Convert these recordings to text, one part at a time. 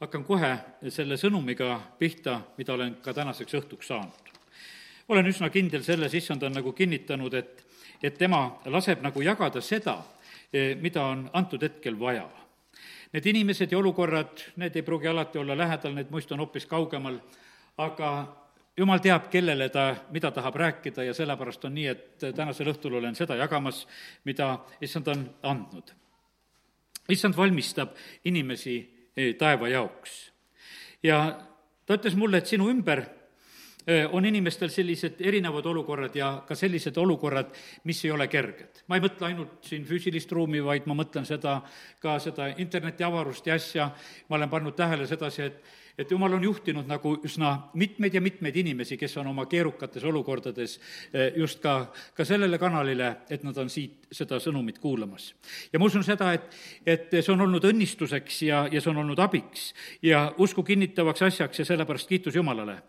hakkan kohe selle sõnumiga pihta, mida olen ka tänaseks õhtuks saanud. olen üsna kindel selles, issand on nagu kinnitanud, et, et tema laseb nagu jagada seda, mida on antud hetkel vaja. Need inimesed ja olukorrad, need ei pruugi alati olla lähedal, need muist on hoopis kaugemal, aga jumal teab, kellele ta, mida tahab rääkida ja sellepärast on nii, et tänasel õhtul olen seda jagamas, mida issand on andnud. issand valmistab inimesi taeva jaoks. ja ta ütles mulle, et sinu ümber on inimestel sellised erinevad olukorrad ja ka sellised olukorrad, mis ei ole kerged. ma ei mõtle ainult siin füüsilist ruumi, vaid ma mõtlen seda, ka seda internetiavarust ja asja, ma olen pannud tähele sedasi, et et jumal on juhtinud nagu üsna mitmeid ja mitmeid inimesi, kes on oma keerukates olukordades eh, just ka, ka sellele kanalile, et nad on siit seda sõnumit kuulamas. ja ma usun seda, et, et see on olnud õnnistuseks ja, ja see on olnud abiks ja usku kinnitavaks asjaks ja sellepärast kiitus Jumalale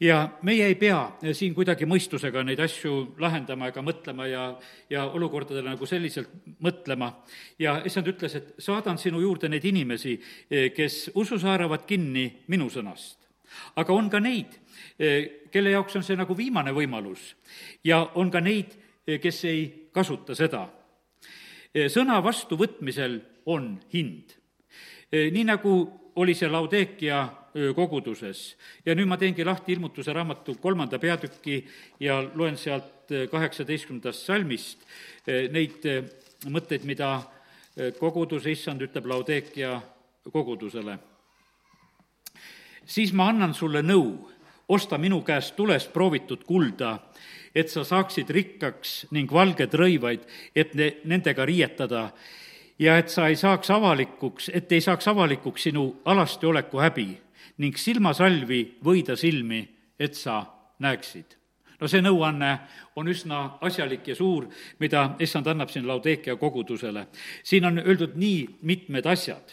ja meie ei pea siin kuidagi mõistusega neid asju lahendama ega mõtlema ja, ja olukordadele nagu selliselt mõtlema. ja issand ütles, et saadan sinu juurde neid inimesi, kes usus haaravad kinni minu sõnast. aga on ka neid, kelle jaoks on see nagu viimane võimalus ja on ka neid, kes ei kasuta seda. sõna vastuvõtmisel on hind. nii nagu oli see Laudekia koguduses. ja nüüd ma teengi lahti ilmutuse raamatu kolmanda peatüki ja loen sealt kaheksateistkümnendast salmist neid mõtteid, mida koguduse issand ütleb Laudekia kogudusele. siis ma annan sulle nõu, osta minu käest tules proovitud kulda, et sa saaksid rikkaks ning valged rõivaid, et ne-, nendega riietada ja et sa ei saaks avalikuks, et ei saaks avalikuks sinu alasti oleku häbi ning silmasalvi võida silmi, et sa näeksid. no see nõuanne on üsna asjalik ja suur, mida issand annab siin Laudekia kogudusele. siin on öeldud nii mitmed asjad.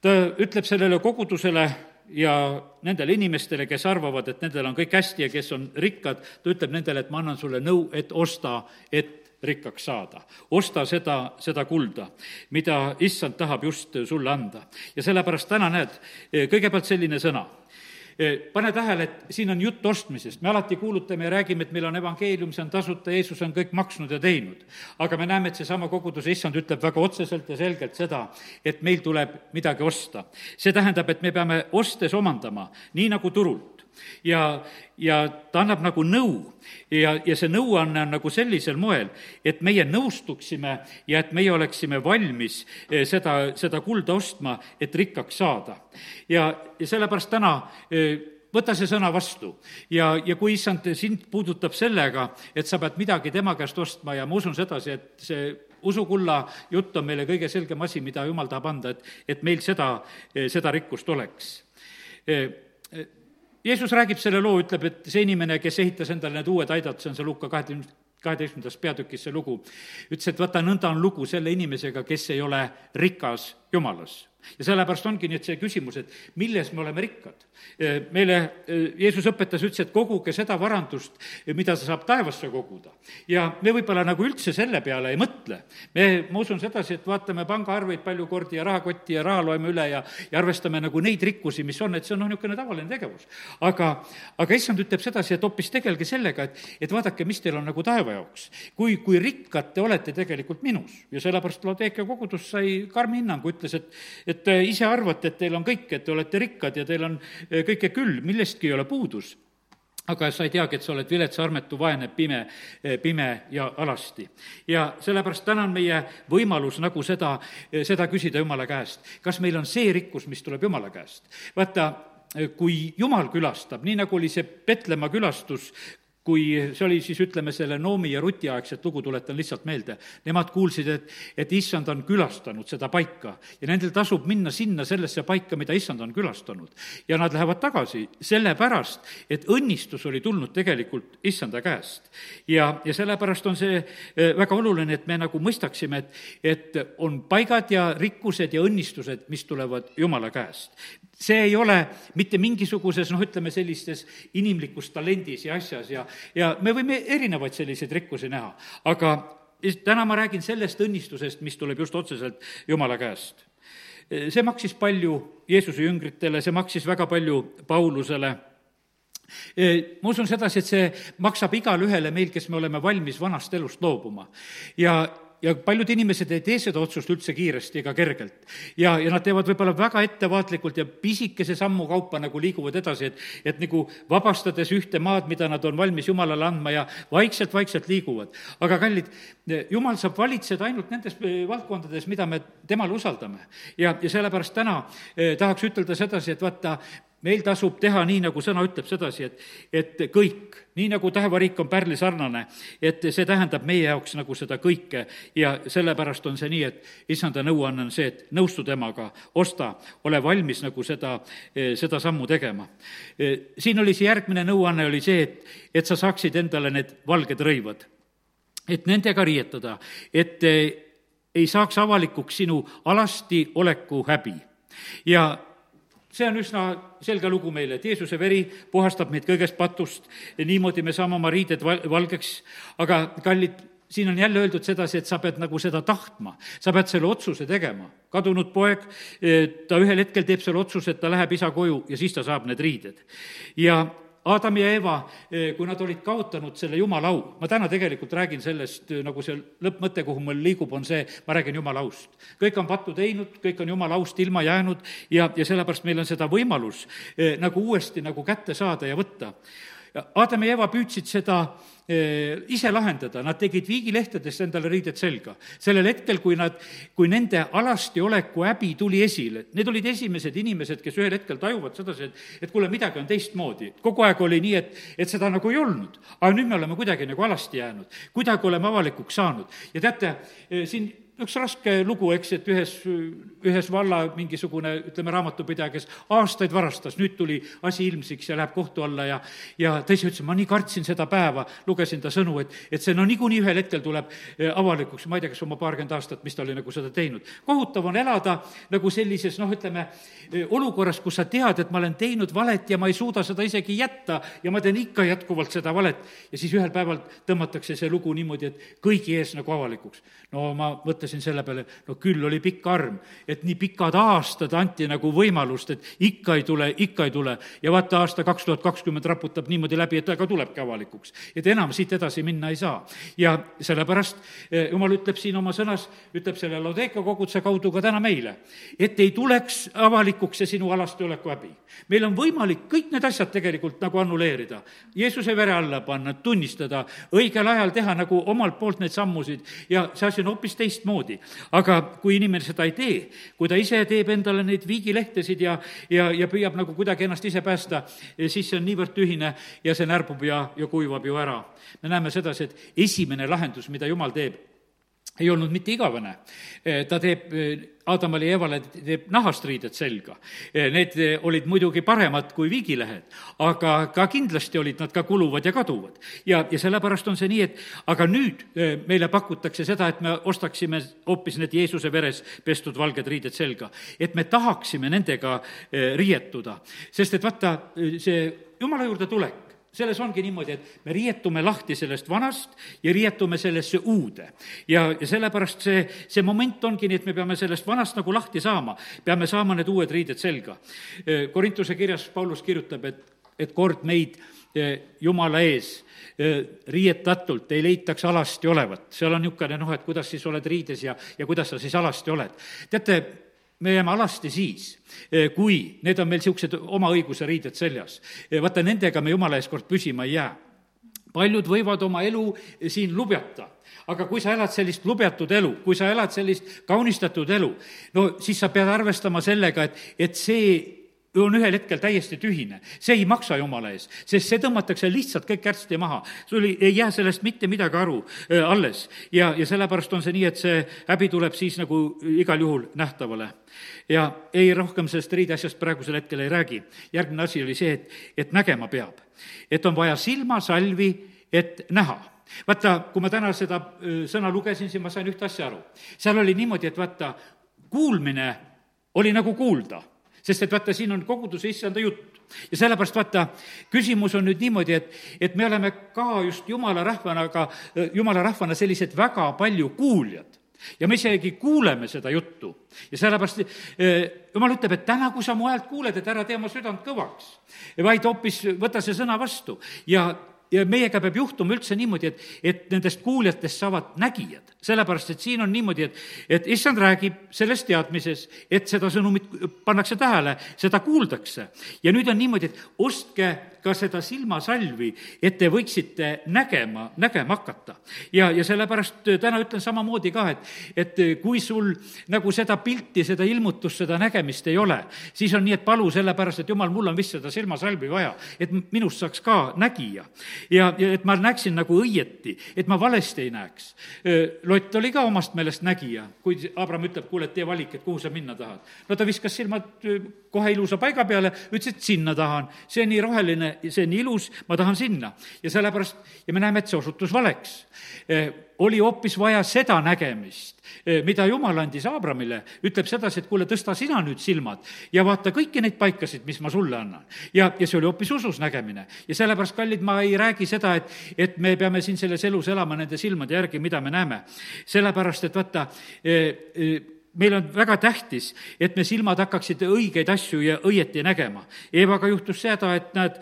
ta ütleb sellele kogudusele ja nendele inimestele, kes arvavad, et nendel on kõik hästi ja kes on rikkad, ta ütleb nendele, et ma annan sulle nõu, et osta, et rikkaks saada. osta seda, seda kulda, mida issand tahab just sulle anda. ja sellepärast täna näed, kõigepealt selline sõna pane tähele, et siin on jutt ostmisest, me alati kuulutame ja räägime, et meil on evangeelium, see on tasuta, Jeesus on kõik maksnud ja teinud. aga me näeme, et seesama koguduse issand ütleb väga otseselt ja selgelt seda, et meil tuleb midagi osta. see tähendab, et me peame ostes omandama, nii nagu turult ja, ja ta annab nagu nõu. Ja, ja see nõuanne on nagu sellisel moel, et meie nõustuksime ja et meie oleksime valmis eh, seda, seda kulda ostma, et rikkaks saada. ja, ja sellepärast täna eh, võta see sõna vastu. Ja, ja kui issand sind puudutab sellega, et sa pead midagi tema käest ostma ja ma usun sedasi, et see usukulla jutt on meile kõige selgem asi, mida jumal tahab anda, et, et meil seda, eh, seda rikkust oleks Jeesus räägib selle loo, ütleb, et see inimene, kes ehitas endale need uued aidad, see on see Luka kaheteistkümnes kaheteistkümnendas peatükis see lugu, ütles, et vaata, nõnda on lugu selle inimesega, kes ei ole rikas Jumalas ja sellepärast ongi nüüd see küsimus, et milles me oleme rikkad. meile Jeesus õpetas, ütles, et koguge seda varandust, mida sa saab taevasse koguda. ja me võib-olla nagu üldse selle peale ei mõtle. me, ma usun sedasi, et vaatame pangaarveid palju kordi ja rahakotti ja raha loeme üle ja, ja arvestame nagu neid rikkusi, mis on, et see on noh, niisugune tavaline tegevus. aga, aga issand ütleb sedasi, et hoopis tegelge sellega, et, et vaadake, mis teil on nagu taeva jaoks. kui, kui rikkad te olete tegelikult minus ja sellepärast Laodea kogudus sai karmi hinnangu, ütles, et, et et te ise arvate, et teil on kõik, et te olete rikkad ja teil on eh, kõike küll, millestki ei ole puudus aga sa ei teagi, et sa oled vilets, armetu, vaene, pime, eh, pime ja alasti. ja sellepärast täna on meie võimalus nagu seda, seda küsida Jumala käest. kas meil on see rikkus, mis tuleb Jumala käest? vaata, kui Jumal külastab, nii nagu oli see Petlemma külastus, kui see oli siis, ütleme, selle Noomi ja Ruti aegset lugu tuletan lihtsalt meelde, nemad kuulsid, et, et issand on külastanud seda paika ja nendel tasub minna sinna sellesse paika, mida issand on külastanud. ja nad lähevad tagasi sellepärast, et õnnistus oli tulnud tegelikult issanda käest. ja, ja sellepärast on see eh, väga oluline, et me nagu mõistaksime, et, et on paigad ja rikkused ja õnnistused, mis tulevad Jumala käest see ei ole mitte mingisuguses noh, ütleme sellistes inimlikus talendis ja asjas ja, ja me võime erinevaid selliseid rikkusi näha, aga täna ma räägin sellest õnnistusest, mis tuleb just otseselt Jumala käest. see maksis palju Jeesuse jüngritele, see maksis väga palju Paulusele ma usun sedasi, et see maksab igale ühele meil, kes me oleme valmis vanast elust loobuma. ja, ja paljud inimesed ei tee seda otsust üldse kiiresti ega kergelt. ja, ja nad teevad võib-olla väga ettevaatlikult ja pisikese sammu kaupa nagu liiguvad edasi, et, et nagu vabastades ühte maad, mida nad on valmis Jumalale andma ja vaikselt-vaikselt liiguvad. aga kallid, Jumal saab valitseda ainult nendes eh, valdkondades, mida me temale usaldame. ja, ja sellepärast täna eh, tahaks ütelda sedasi, et vaata, meil tasub teha nii, nagu sõna ütleb sedasi, et, et kõik, nii nagu taevariik on pärli sarnane, et see tähendab meie jaoks nagu seda kõike. Ja sellepärast on see nii, et issanda nõuanne on see, et nõustu temaga, osta, ole valmis nagu seda, seda sammu tegema. siin oli see järgmine nõuanne, oli see, et, et sa saaksid endale need valged rõivad, et nendega riietada, et ei saaks avalikuks sinu alasti oleku häbi. Ja see on üsna selge lugu meile, et Jeesuse veri puhastab meid kõigest patust niimoodi me saame oma riided val-, valgeks, aga kallid, siin on jälle öeldud sedasi, et sa pead nagu seda tahtma, sa pead selle otsuse tegema. kadunud poeg, ta ühel hetkel teeb selle otsuse, et ta läheb isa koju ja siis ta saab need riided. ja Aadam ja Eva, eh, kui nad olid kaotanud selle jumala au, ma täna tegelikult räägin sellest, eh, nagu see lõppmõte, kuhu mul liigub, on see, ma räägin jumala aust. kõik on pattu teinud, kõik on jumala aust ilma jäänud ja, ja sellepärast meil on seda võimalus eh, nagu uuesti nagu kätte saada ja võtta. Adam ja Eva püüdsid seda eh, ise lahendada, nad tegid viigilehtedest endale riided selga. sellel hetkel, kui nad, kui nende alasti oleku häbi tuli esile, need olid esimesed inimesed, kes ühel hetkel tajuvad sedasi, et, et kuule, midagi on teistmoodi. kogu aeg oli nii, et, et seda nagu ei olnud. aga nüüd me oleme kuidagi nagu alasti jäänud, kuidagi oleme avalikuks saanud. ja teate, eh, siin üks raske lugu, eks, et ühes, ühes valla mingisugune, ütleme, raamatupidaja, kes aastaid varastas, nüüd tuli asi ilmsiks ja läheb kohtu alla ja ja ta ise ütles, ma nii kartsin seda päeva, lugesin ta sõnu, et, et see no niikuinii ühel hetkel tuleb eh, avalikuks, ma ei tea, kas oma paarkümmend aastat, mis ta oli nagu seda teinud. kohutav on elada nagu sellises noh, ütleme, eh, olukorras, kus sa tead, et ma olen teinud valet ja ma ei suuda seda isegi jätta ja ma teen ikka jätkuvalt seda valet ja siis ühel päeval tõmmatakse see lugu niimoodi, et kõigi ees nagu avalikuks. no ma mõtlen, mõtlesin selle peale, no küll oli pikk arm, et nii pikad aastad anti nagu võimalust, et ikka ei tule, ikka ei tule. ja vaata, aasta kaks tuhat kakskümmend raputab niimoodi läbi, et aga tulebki avalikuks. et enam siit edasi minna ei saa. ja sellepärast eh, jumal ütleb siin oma sõnas, ütleb selle Laudeika koguduse kaudu ka täna meile, et ei tuleks avalikuks see sinu alasti oleku häbi. meil on võimalik kõik need asjad tegelikult nagu annuleerida, Jeesuse vere alla panna, tunnistada, õigel ajal teha nagu omalt poolt neid sammusid ja see asi on hoopis teistmoodi teistmoodi. aga kui inimene seda ei tee, kui ta ise teeb endale neid viigilehtesid ja, ja, ja püüab nagu kuidagi ennast ise päästa, siis see on niivõrd tühine ja see närbub ja, ja kuivab ju ära. me näeme sedasi, et esimene lahendus, mida Jumal teeb, ei olnud mitte igavene. ta teeb Aadamale ja Evale teeb nahast riided selga. Need olid muidugi paremad kui viigilehed, aga ka kindlasti olid nad ka kuluvad ja kaduvad. ja, ja sellepärast on see nii, et aga nüüd meile pakutakse seda, et me ostaksime hoopis need Jeesuse veres pestud valged riided selga. et me tahaksime nendega riietuda, sest et vaata, see jumala juurde tulek, selles ongi niimoodi, et me riietume lahti sellest vanast ja riietume sellesse uude. ja, ja sellepärast see, see moment ongi nii, et me peame sellest vanast nagu lahti saama, peame saama need uued riided selga. Korintuse kirjas Paulus kirjutab, et, et kord meid Jumala ees riietatult ei leitaks alasti olevat. seal on niisugune noh, et kuidas siis oled riides ja, ja kuidas sa siis alasti oled. teate, me jääme alasti siis, eh, kui need on meil niisugused oma õiguse riided seljas. Eh, vaata, nendega me jumala ees kord püsima ei jää. paljud võivad oma elu siin lubjata aga kui sa elad sellist lubjatud elu, kui sa elad sellist kaunistatud elu, no siis sa pead arvestama sellega, et, et see on ühel hetkel täiesti tühine. see ei maksa jumala ees, sest see tõmmatakse lihtsalt kõik kärsti maha. sul ei, ei jää sellest mitte midagi aru äh, alles. ja, ja sellepärast on see nii, et see häbi tuleb siis nagu igal juhul nähtavale. ja ei, rohkem sellest riideasjast praegusel hetkel ei räägi. järgmine asi oli see, et, et nägema peab. et on vaja silmasalvi, et näha vaata, kui ma täna seda sõna lugesin, siis ma sain ühte asja aru. seal oli niimoodi, et vaata, kuulmine oli nagu kuulda sest et vaata, siin on koguduse issanda jutt. ja sellepärast vaata, küsimus on nüüd niimoodi, et, et me oleme ka just jumala rahvana, aga jumala rahvana sellised väga palju kuuljad. Ja me isegi kuuleme seda juttu. Ja sellepärast eh, jumal ütleb, et täna, kui sa mu häält kuuled, et ära tee oma südant kõvaks, vaid hoopis võta see sõna vastu. Ja ja meiega peab juhtuma üldse niimoodi, et, et nendest kuuljatest saavad nägijad. sellepärast, et siin on niimoodi, et, et issand räägib selles teadmises, et seda sõnumit pannakse tähele, seda kuuldakse. ja nüüd on niimoodi, et ostke ka seda silmasalvi, et te võiksite nägema, nägema hakata. ja, ja sellepärast täna ütlen samamoodi ka, et, et kui sul nagu seda pilti, seda ilmutust, seda nägemist ei ole, siis on nii, et palu sellepärast, et jumal, mul on vist seda silmasalvi vaja, et minust saaks ka nägija ja, ja et ma näeksin nagu õieti, et ma valesti ei näeks. Lott oli ka omast meelest nägija, kui Abram ütleb, kuule, tee valik, et kuhu sa minna tahad. no ta viskas silmad kohe ilusa paiga peale, ütles, et sinna tahan. see on nii roheline, see on nii ilus, ma tahan sinna. ja sellepärast, ja me näeme, et see osutus valeks. Oli hoopis vaja seda nägemist, mida Jumal andis Abramile, ütleb sedasi, et kuule, tõsta sina nüüd silmad ja vaata kõiki neid paikasid, mis ma sulle annan. ja, ja see oli hoopis usus nägemine. ja sellepärast, kallid, ma ei räägi seda, et, et me peame siin selles elus elama nende silmade järgi, mida me näeme. sellepärast, et vaata eh,, eh, meil on väga tähtis, et me silmad hakkaksid õigeid asju ja õieti nägema. Eevaga juhtus seda, et näed,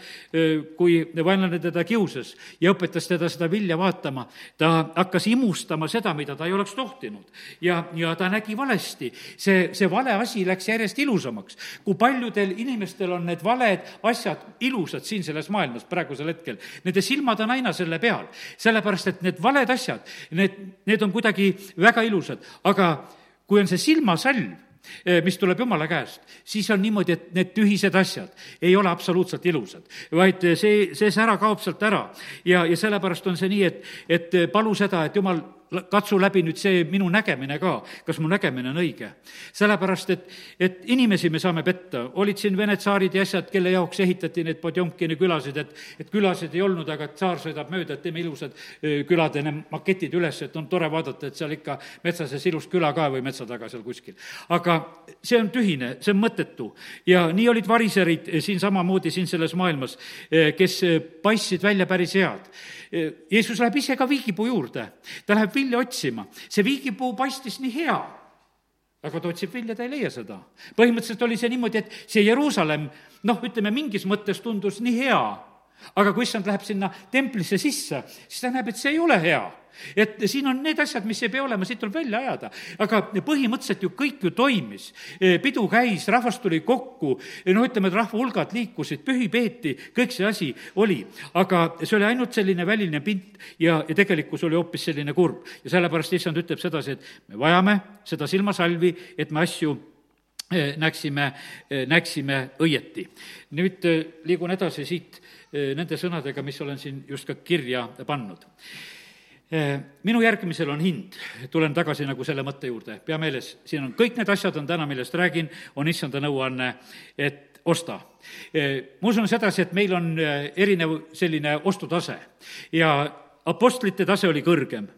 kui vaenlane teda kiusas ja õpetas teda seda vilja vaatama, ta hakkas imustama seda, mida ta ei oleks tohtinud. ja, ja ta nägi valesti. see, see vale asi läks järjest ilusamaks. kui paljudel inimestel on need valed asjad ilusad siin selles maailmas praegusel hetkel, nende silmad on aina selle peal. sellepärast, et need valed asjad, need, need on kuidagi väga ilusad, aga kui on see silmasalv, eh, mis tuleb Jumala käest, siis on niimoodi, et need tühised asjad ei ole absoluutselt ilusad, vaid see, see sära kaob sealt ära. ja, ja sellepärast on see nii, et, et palu seda, et Jumal katsu läbi nüüd see minu nägemine ka, kas mu nägemine on õige. sellepärast, et, et inimesi me saame petta, olid siin Vene tsaarid ja asjad, kelle jaoks ehitati neid Podjomkini külasid, et, et külasid ei olnud, aga tsaar sõidab mööda, et teeme ilusad külade maketid üles, et on tore vaadata, et seal ikka metsa sees ilus küla ka või metsa taga seal kuskil. aga see on tühine, see on mõttetu ja nii olid variserid siin samamoodi siin selles maailmas, kes paistsid välja päris head Jeesus läheb ise ka viigipuu juurde, ta läheb vilja otsima, see viigipuu paistis nii hea, aga ta otsib vilja, ta ei leia seda. põhimõtteliselt oli see niimoodi, et see Jeruusalemm, noh, ütleme mingis mõttes tundus nii hea, aga kui issand läheb sinna templisse sisse, siis ta näeb, et see ei ole hea et siin on need asjad, mis ei pea olema, siit tuleb välja ajada. aga põhimõtteliselt ju kõik ju toimis. E, pidu käis, rahvas tuli kokku, e, no ütleme, et rahvahulgad liikusid, pühi peeti, kõik see asi oli. aga see oli ainult selline väline pilt ja, ja tegelikkus oli hoopis selline kurb. ja sellepärast issand ütleb sedasi, et me vajame seda silmasalvi, et me asju e, näeksime, näeksime õieti. nüüd liigun edasi siit nende sõnadega, mis olen siin just ka kirja pannud. Eh, minu järgimisel on hind, tulen tagasi nagu selle mõtte juurde, pea meeles, siin on kõik need asjad on täna, millest räägin, on issanda nõuanne, et osta. Eh, ma usun sedasi, et meil on eh, erinev selline ostutase. Ja apostlite tase oli kõrgem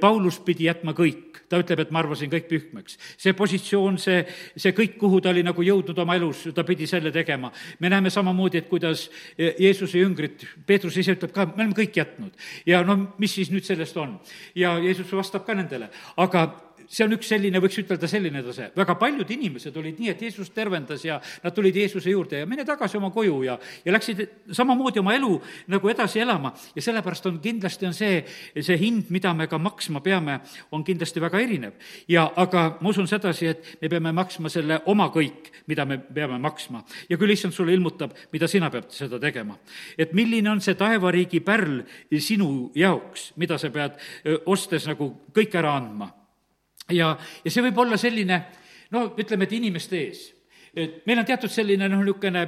Paulus pidi jätma kõik, ta ütleb, et ma arvasin kõik pühkmeks. see positsioon, see, see kõik, kuhu ta oli nagu jõudnud oma elus, ta pidi selle tegema. me näeme samamoodi, et kuidas Jeesuse jüngrid, Peetrus ise ütleb ka, me oleme kõik jätnud. ja no mis siis nüüd sellest on? ja Jeesus vastab ka nendele, aga see on üks selline, võiks ütelda selline tase. väga paljud inimesed olid nii, et Jeesus tervendas ja nad tulid Jeesuse juurde ja mine tagasi oma koju ja, ja läksid samamoodi oma elu nagu edasi elama ja sellepärast on, kindlasti on see, see hind, mida me ka maksma peame, on kindlasti väga erinev. ja aga ma usun sedasi, et me peame maksma selle oma kõik, mida me peame maksma. ja küll issand sulle ilmutab, mida sina pead seda tegema. et milline on see taevariigi pärl sinu jaoks, mida sa pead ostes nagu kõik ära andma ja, ja see võib olla selline no ütleme, et inimeste ees. et meil on teatud selline noh, niisugune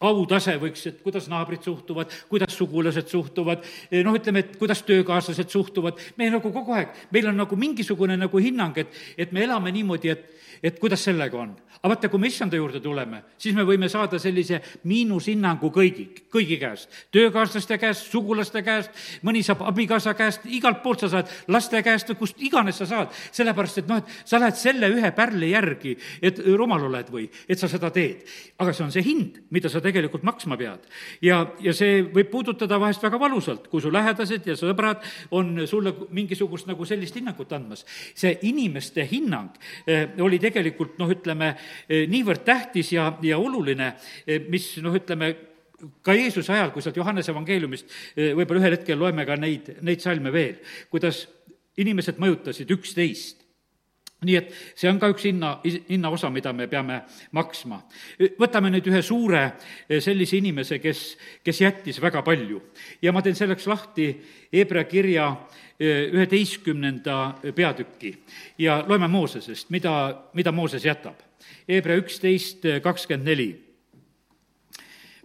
autase võiks, et kuidas naabrid suhtuvad, kuidas sugulased suhtuvad, noh, ütleme, et kuidas töökaaslased suhtuvad, me nagu kogu aeg, meil on nagu mingisugune nagu hinnang, et, et me elame niimoodi, et et kuidas sellega on. aga vaata, kui me issanda juurde tuleme, siis me võime saada sellise miinushinnangu kõigi, kõigi käest. töökaaslaste käest, sugulaste käest, mõni saab abikaasa käest, igalt poolt sa saad, laste käest kust iganes sa saad. sellepärast, et noh, et sa lähed selle ühe pärli järgi, et rumal oled või, et sa seda teed. aga see on see hind, mida sa tegelikult maksma pead. ja, ja see võib puudutada vahest väga valusalt, kui su lähedased ja sõbrad on sulle mingisugust nagu sellist hinnangut andmas. see inimeste hinnang eh, oli tegelikult noh, ütleme, eh, niivõrd tähtis ja, ja oluline, eh, mis noh, ütleme, ka Jeesuse ajal, kui sealt Johannese evangeeliumist võib-olla ühel hetkel loeme ka neid, neid salme veel, kuidas inimesed mõjutasid üksteist nii et see on ka üks hinna, hinnaosa, mida me peame maksma. võtame nüüd ühe suure eh, sellise inimese, kes, kes jättis väga palju ja ma teen selleks lahti Hebra kirja eh, üheteistkümnenda peatüki ja loeme Moosesest, mida, mida Mooses jätab. Hebra üksteist kakskümmend neli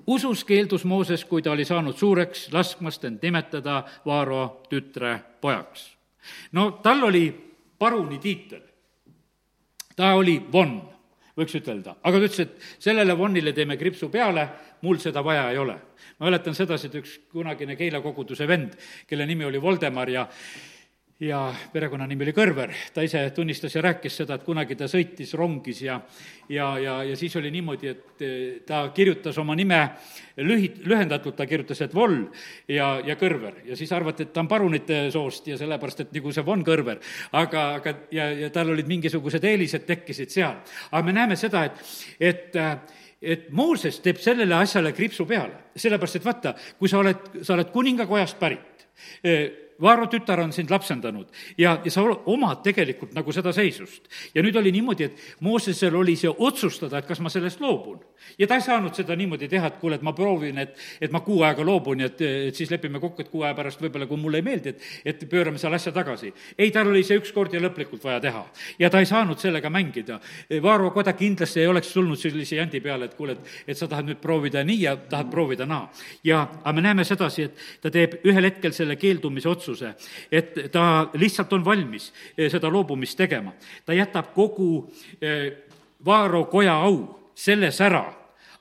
usus keeldus Mooses, kui ta oli saanud suureks, laskmast end nimetada Vaaro tütre pojaks. no tal oli paruni tiitel ta oli von, võiks ütelda, aga ta ütles, et sellele vonnile teeme kripsu peale, mul seda vaja ei ole. ma mäletan sedasi, et üks kunagine Keila koguduse vend, kelle nimi oli Voldemar ja ja perekonnanimi oli Kõrver, ta ise tunnistas ja rääkis seda, et kunagi ta sõitis rongis ja ja, ja, ja siis oli niimoodi, et eh, ta kirjutas oma nime lühi-, lühendatult, ta kirjutas, et Vol ja, ja Kõrver. ja siis arvati, et ta on parunite soost ja sellepärast, et nagu see Von Kõrver. aga, aga ja, ja tal olid mingisugused eelised tekkisid seal. aga me näeme seda, et, et et Mooses teeb sellele asjale kriipsu peale, sellepärast et vaata, kui sa oled, sa oled kuningakojast pärit, eh, Vaaro tütar on sind lapsendanud ja, ja sa omad tegelikult nagu seda seisust. ja nüüd oli niimoodi, et Moosesel oli see otsustada, et kas ma sellest loobun. ja ta ei saanud seda niimoodi teha, et kuule, et ma proovin, et, et ma kuu aega loobun ja et, et siis lepime kokku, et kuu aja pärast võib-olla, kui mulle ei meeldi, et, et pöörame selle asja tagasi. ei, tal oli see ükskord ja lõplikult vaja teha. ja ta ei saanud sellega mängida. Vaaro koda kindlasti ei oleks tulnud sellise jandi peale, et kuule, et, et sa tahad nüüd proovida nii ja tahad proovida naa. ja, aga me näeme sedasi, et ta teeb ühel hetkel selle keeldumise otsuse, otsuse, et ta lihtsalt on valmis eh, seda loobumist tegema. ta jätab kogu eh, Vaaro koja au selles ära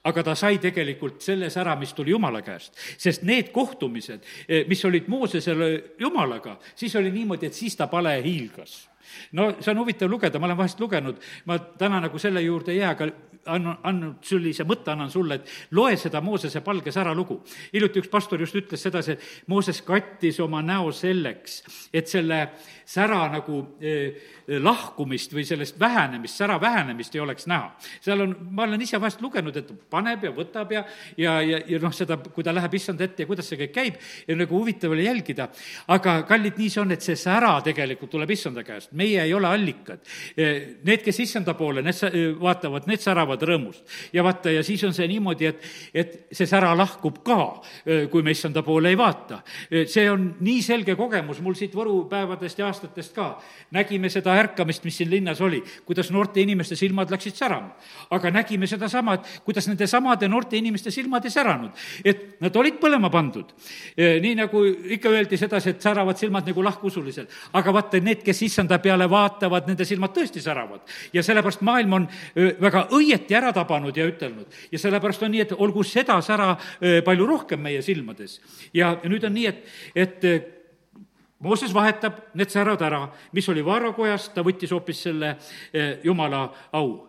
aga ta sai tegelikult selles ära, mis tuli Jumala käest. sest need kohtumised, eh, mis olid Moosesel Jumalaga, siis oli niimoodi, et siis ta pale hiilgas no see on huvitav lugeda, ma olen vahest lugenud, ma täna nagu selle juurde ei jää, aga annan, andnud sellise mõtte annan sulle, et loe seda Moosese palge sära lugu. hiljuti üks pastor just ütles sedasi, et Mooses kattis oma näo selleks, et selle sära nagu eh, lahkumist või sellest vähenemist, sära vähenemist ei oleks näha. seal on, ma olen ise vahest lugenud, et paneb ja võtab ja, ja, ja, ja noh, seda, kui ta läheb issand ette ja kuidas see kõik käib, ja nagu huvitav oli jälgida. aga kallid, nii see on, et see sära tegelikult tuleb issanda käest, meie ei ole allikad. Eh, need, kes issanda poole, need vaatavad, need säravad rõõmust. ja vaata, ja siis on see niimoodi, et, et see sära lahkub ka, kui me issanda poole ei vaata. See on nii selge kogemus mul siit Võru päevadest ja aastatest ka. nägime seda ärkamist, mis siin linnas oli, kuidas noorte inimeste silmad läksid särama. aga nägime sedasama, et kuidas nende samade noorte inimeste silmad ei säranud. et nad olid põlema pandud. Nii nagu ikka öeldi sedasi, et säravad silmad nagu lahkusulisel. aga vaata, need, kes issanda peale vaatavad, nende silmad tõesti säravad. ja sellepärast maailm on väga õieti ära tabanud ja ütelnud. ja sellepärast on nii, et olgu seda sära palju rohkem meie silmades. ja, nüüd on nii, et, et Mooses vahetab need särad ära, mis oli vaarakojas, ta võttis hoopis selle jumala au.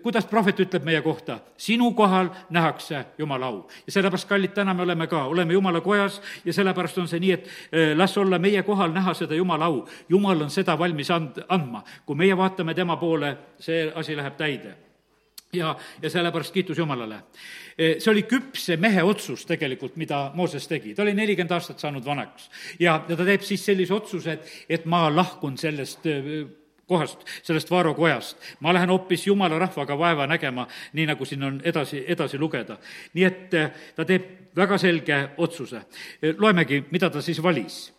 Kuidas prohvet ütleb meie kohta? sinu kohal nähakse jumala au. ja sellepärast, kallid, täna me oleme ka, oleme jumala kojas ja sellepärast on see nii, et las olla meie kohal näha seda jumala au. jumal on seda valmis and-, andma. kui meie vaatame tema poole, see asi läheb täide ja, ja sellepärast kiitus Jumalale. Eh, see oli küpse mehe otsus tegelikult, mida Mooses tegi, ta oli nelikümmend aastat saanud vanaks. ja, ja ta teeb siis sellise otsuse, et, et ma lahkun sellest eh, kohast, sellest Vaaro kojast. ma lähen hoopis jumala rahvaga vaeva nägema, nii nagu siin on edasi, edasi lugeda. nii et eh, ta teeb väga selge otsuse. loemegi, mida ta siis valis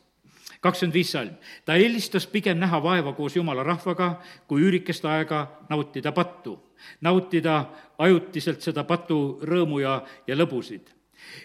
kakskümmend viis salm. ta eelistas pigem näha vaeva koos jumala rahvaga, kui üürikest aega nautida pattu. Nautida ajutiselt seda patu rõõmu ja, ja lõbusid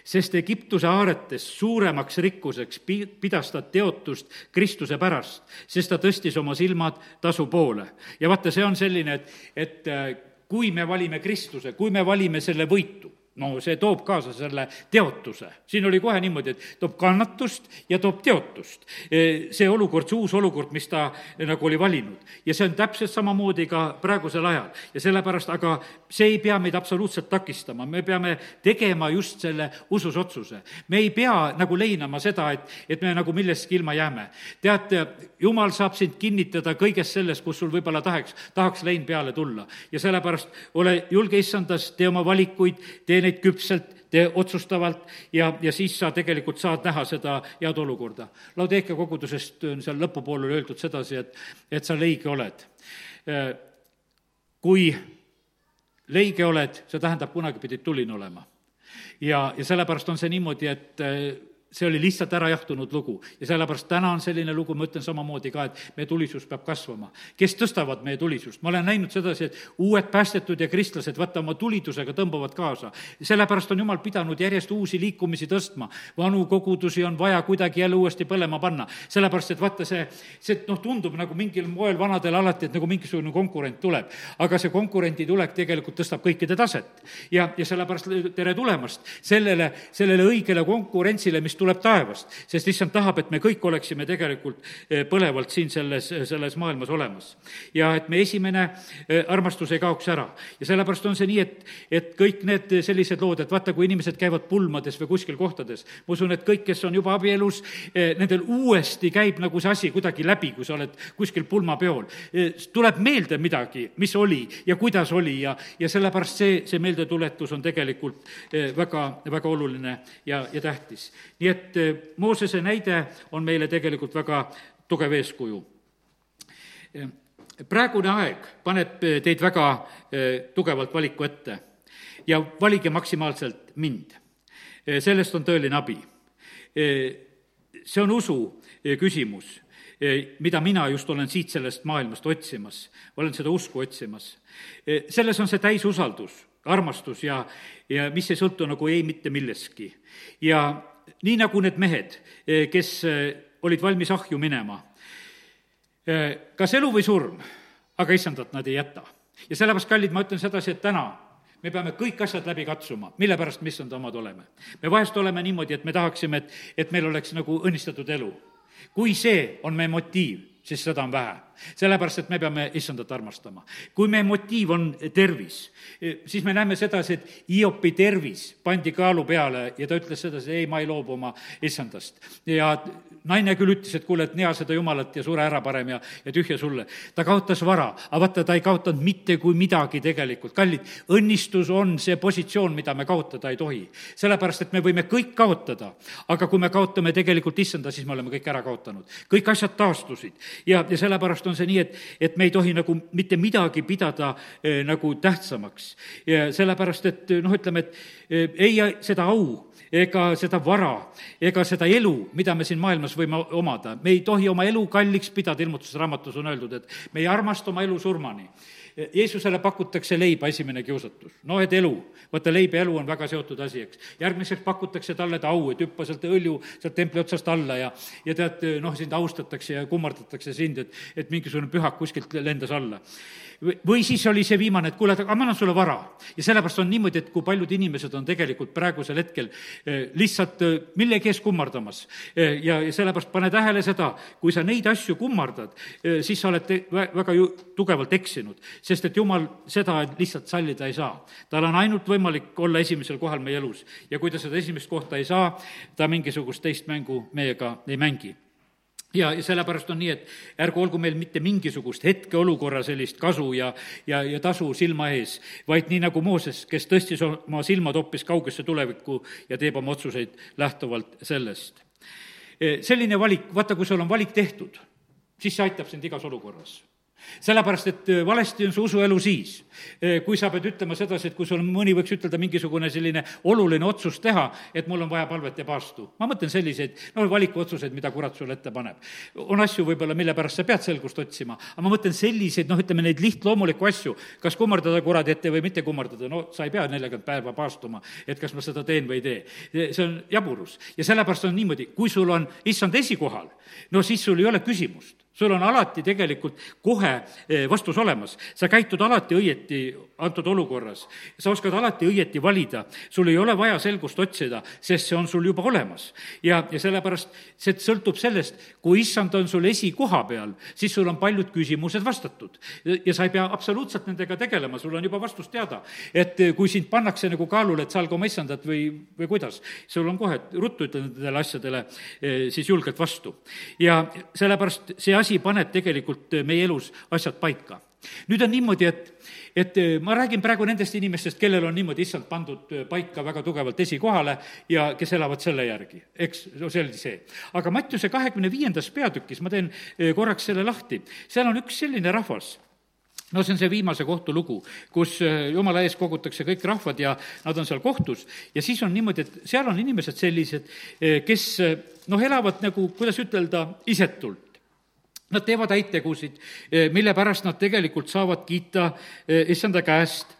sest Egiptuse aaretes suuremaks rikkuseks pi-, pidas ta teotust Kristuse pärast, sest ta tõstis oma silmad tasu poole. ja vaata, see on selline, et, et äh, kui me valime Kristuse, kui me valime selle võitu, no see toob kaasa selle teotuse. siin oli kohe niimoodi, et toob kannatust ja toob teotust. E, see olukord, see uus olukord, mis ta nagu oli valinud. ja see on täpselt samamoodi ka praegusel ajal. ja sellepärast, aga see ei pea meid absoluutselt takistama, me peame tegema just selle usus otsuse. me ei pea nagu leinama seda, et, et me nagu millestki ilma jääme. teate, jumal saab sind kinnitada kõiges selles, kus sul võib-olla tahaks, tahaks lein peale tulla. ja sellepärast ole julge issandas, tee oma valikuid, tee neid küpselt, tee otsustavalt ja, ja siis sa tegelikult saad näha seda head olukorda. Laudeekia kogudusest on seal lõpupoole öeldud sedasi, et, et sa leige oled. kui leige oled, see tähendab, kunagi pidid tuline olema. ja, ja sellepärast on see niimoodi, et see oli lihtsalt ära jahtunud lugu ja sellepärast täna on selline lugu, ma ütlen samamoodi ka, et meie tulisus peab kasvama. kes tõstavad meie tulisust? ma olen näinud sedasi, et uued päästetud ja kristlased, vaata, oma tulidusega tõmbavad kaasa. sellepärast on jumal pidanud järjest uusi liikumisi tõstma. vanu kogudusi on vaja kuidagi jälle uuesti põlema panna. sellepärast, et vaata, see, see noh, tundub nagu mingil moel vanadel alati, et nagu mingisugune konkurent tuleb. aga see konkurendi tulek tegelikult tõstab kõikide taset. ja, ja sellepärast tere tulemast sellele, sellele õigele konkurentsile, mis tuleb taevast, sest issand tahab, et me kõik oleksime tegelikult eh, põlevalt siin selles, selles maailmas olemas. ja et me esimene eh, armastus ei kaoks ära. ja sellepärast on see nii, et, et kõik need sellised lood, et vaata, kui inimesed käivad pulmades või kuskil kohtades, ma usun, et kõik, kes on juba abielus, eh, nendel uuesti käib nagu see asi kuidagi läbi, kui sa oled kuskil pulmapeol. tuleb meelde midagi, mis oli ja kuidas oli ja, ja sellepärast see, see meeldetuletus on tegelikult väga, väga oluline ja, ja tähtis. nii et et eh, Moosese näide on meile tegelikult väga tugev eeskuju. Eh, praegune aeg paneb eh, teid väga tugevalt valiku ette ja valige maksimaalselt mind. sellest on tõeline abi. see on usu küsimus, mida mina just olen siit sellest maailmast otsimas, olen seda usku otsimas. selles on see täisusaldus, armastus ja, ja mis ei sõltu nagu ei mitte millestki. ja nii nagu need mehed, eh, kes eh, olid valmis ahju minema. Eh, kas elu või surm, aga issandat nad ei jäta. ja sellepärast, kallid, ma ütlen sedasi, et täna me peame kõik asjad läbi katsuma, mille pärast me issanda omad oleme. me vahest oleme niimoodi, et me tahaksime, et, et meil oleks nagu õnnistatud elu. kui see on meie motiiv, siis seda on vähe sellepärast, et me peame issandat armastama. kui meie motiiv on tervis, siis me näeme sedasi, et Hiopi tervis pandi kaalu peale ja ta ütles sedasi, ei, ma ei loobu oma issandast. ja naine küll ütles, et kuule, et nea seda jumalat ja sure ära parem ja, ja tühja sulle. ta kaotas vara, aga vaata, ta ei kaotanud mitte kui midagi tegelikult. kallid, õnnistus on see positsioon, mida me kaotada ei tohi. sellepärast, et me võime kõik kaotada, aga kui me kaotame tegelikult issanda, siis me oleme kõik ära kaotanud. kõik asjad taastusid ja, ja sellepärast sellepärast on see nii, et, et me ei tohi nagu mitte midagi pidada eh, nagu tähtsamaks. ja sellepärast, et noh, ütleme, et eh, ei seda au ega seda vara ega seda elu, mida me siin maailmas võime omada. me ei tohi oma elu kalliks pidada, ilmutusraamatus on öeldud, et me ei armasta oma elu surmani Jeesusele pakutakse leiba, esimene kiusatus. noh, et elu, vaata leib ja elu on väga seotud asi, eks. järgmiseks pakutakse talle ta au, et hüppa sealt õlju sealt templi otsast alla ja, ja tead, noh, sind austatakse ja kummardatakse sind, et, et mingisugune pühak kuskilt lendas alla või siis oli see viimane, et kuule, aga ma annan sulle vara. ja sellepärast on niimoodi, et kui paljud inimesed on tegelikult praegusel hetkel eh, lihtsalt eh, millegi ees kummardamas. Eh, ja, sellepärast pane tähele seda, kui sa neid asju kummardad, siis sa oled väga ju tugevalt eksinud, sest et jumal seda lihtsalt sallida ei saa. tal on ainult võimalik olla esimesel kohal meie elus ja kui ta seda esimest kohta ei saa, ta mingisugust teist mängu meiega ei mängi ja, sellepärast on nii, et ärgu olgu meil mitte mingisugust hetkeolukorra sellist kasu ja, ja, ja tasu silma ees, vaid nii nagu Mooses, kes tõstis oma silmad hoopis kaugesse tulevikku ja teeb oma otsuseid lähtuvalt sellest. E, selline valik, vaata, kui sul on valik tehtud, siis see aitab sind igas olukorras sellepärast, et äh, valesti on su usuelu siis, äh, kui sa pead ütlema sedasi, et kui sul mõni võiks ütelda mingisugune selline oluline otsus teha, et mul on vaja palvet ja paastu. ma mõtlen selliseid, no valikuotsuseid, mida kurat sulle ette paneb. on asju võib-olla, mille pärast sa pead selgust otsima, aga ma mõtlen selliseid, noh, ütleme neid lihtloomulikku asju, kas kummardada kuradi ette või mitte kummardada, no sa ei pea neljakümmend päeva paastuma, et kas ma seda teen või ei tee. see on jaburus ja sellepärast on niimoodi, kui sul on issand esikohal, no siis sul ei ole küsimust sul on alati tegelikult kohe eh, vastus olemas, sa käitud alati õieti antud olukorras, sa oskad alati õieti valida, sul ei ole vaja selgust otsida, sest see on sul juba olemas. ja, ja sellepärast see sõltub sellest, kui issand on sul esikoha peal, siis sul on paljud küsimused vastatud. ja sa ei pea absoluutselt nendega tegelema, sul on juba vastus teada. et eh, kui sind pannakse nagu kaalule, et salga oma issandat või, või kuidas, sul on kohe, ruttu ütle nendele asjadele eh, siis julgelt vastu. ja sellepärast see asi paneb tegelikult äh, meie elus asjad paika. nüüd on niimoodi, et, et äh, ma räägin praegu nendest inimestest, kellel on niimoodi issand pandud äh, paika väga tugevalt esikohale ja kes elavad selle järgi, eks, no see oli see. aga Mattiuse kahekümne viiendas peatükis, ma teen korraks selle lahti, seal on üks selline rahvas no see on see viimase kohtu lugu, kus jumala ees kogutakse kõik rahvad ja nad on seal kohtus ja siis on niimoodi, et seal on inimesed sellised, kes noh, elavad nagu, kuidas ütelda, isetult. Nad teevad häid tegusid, eh, mille pärast nad tegelikult saavad kiita eh, issanda käest,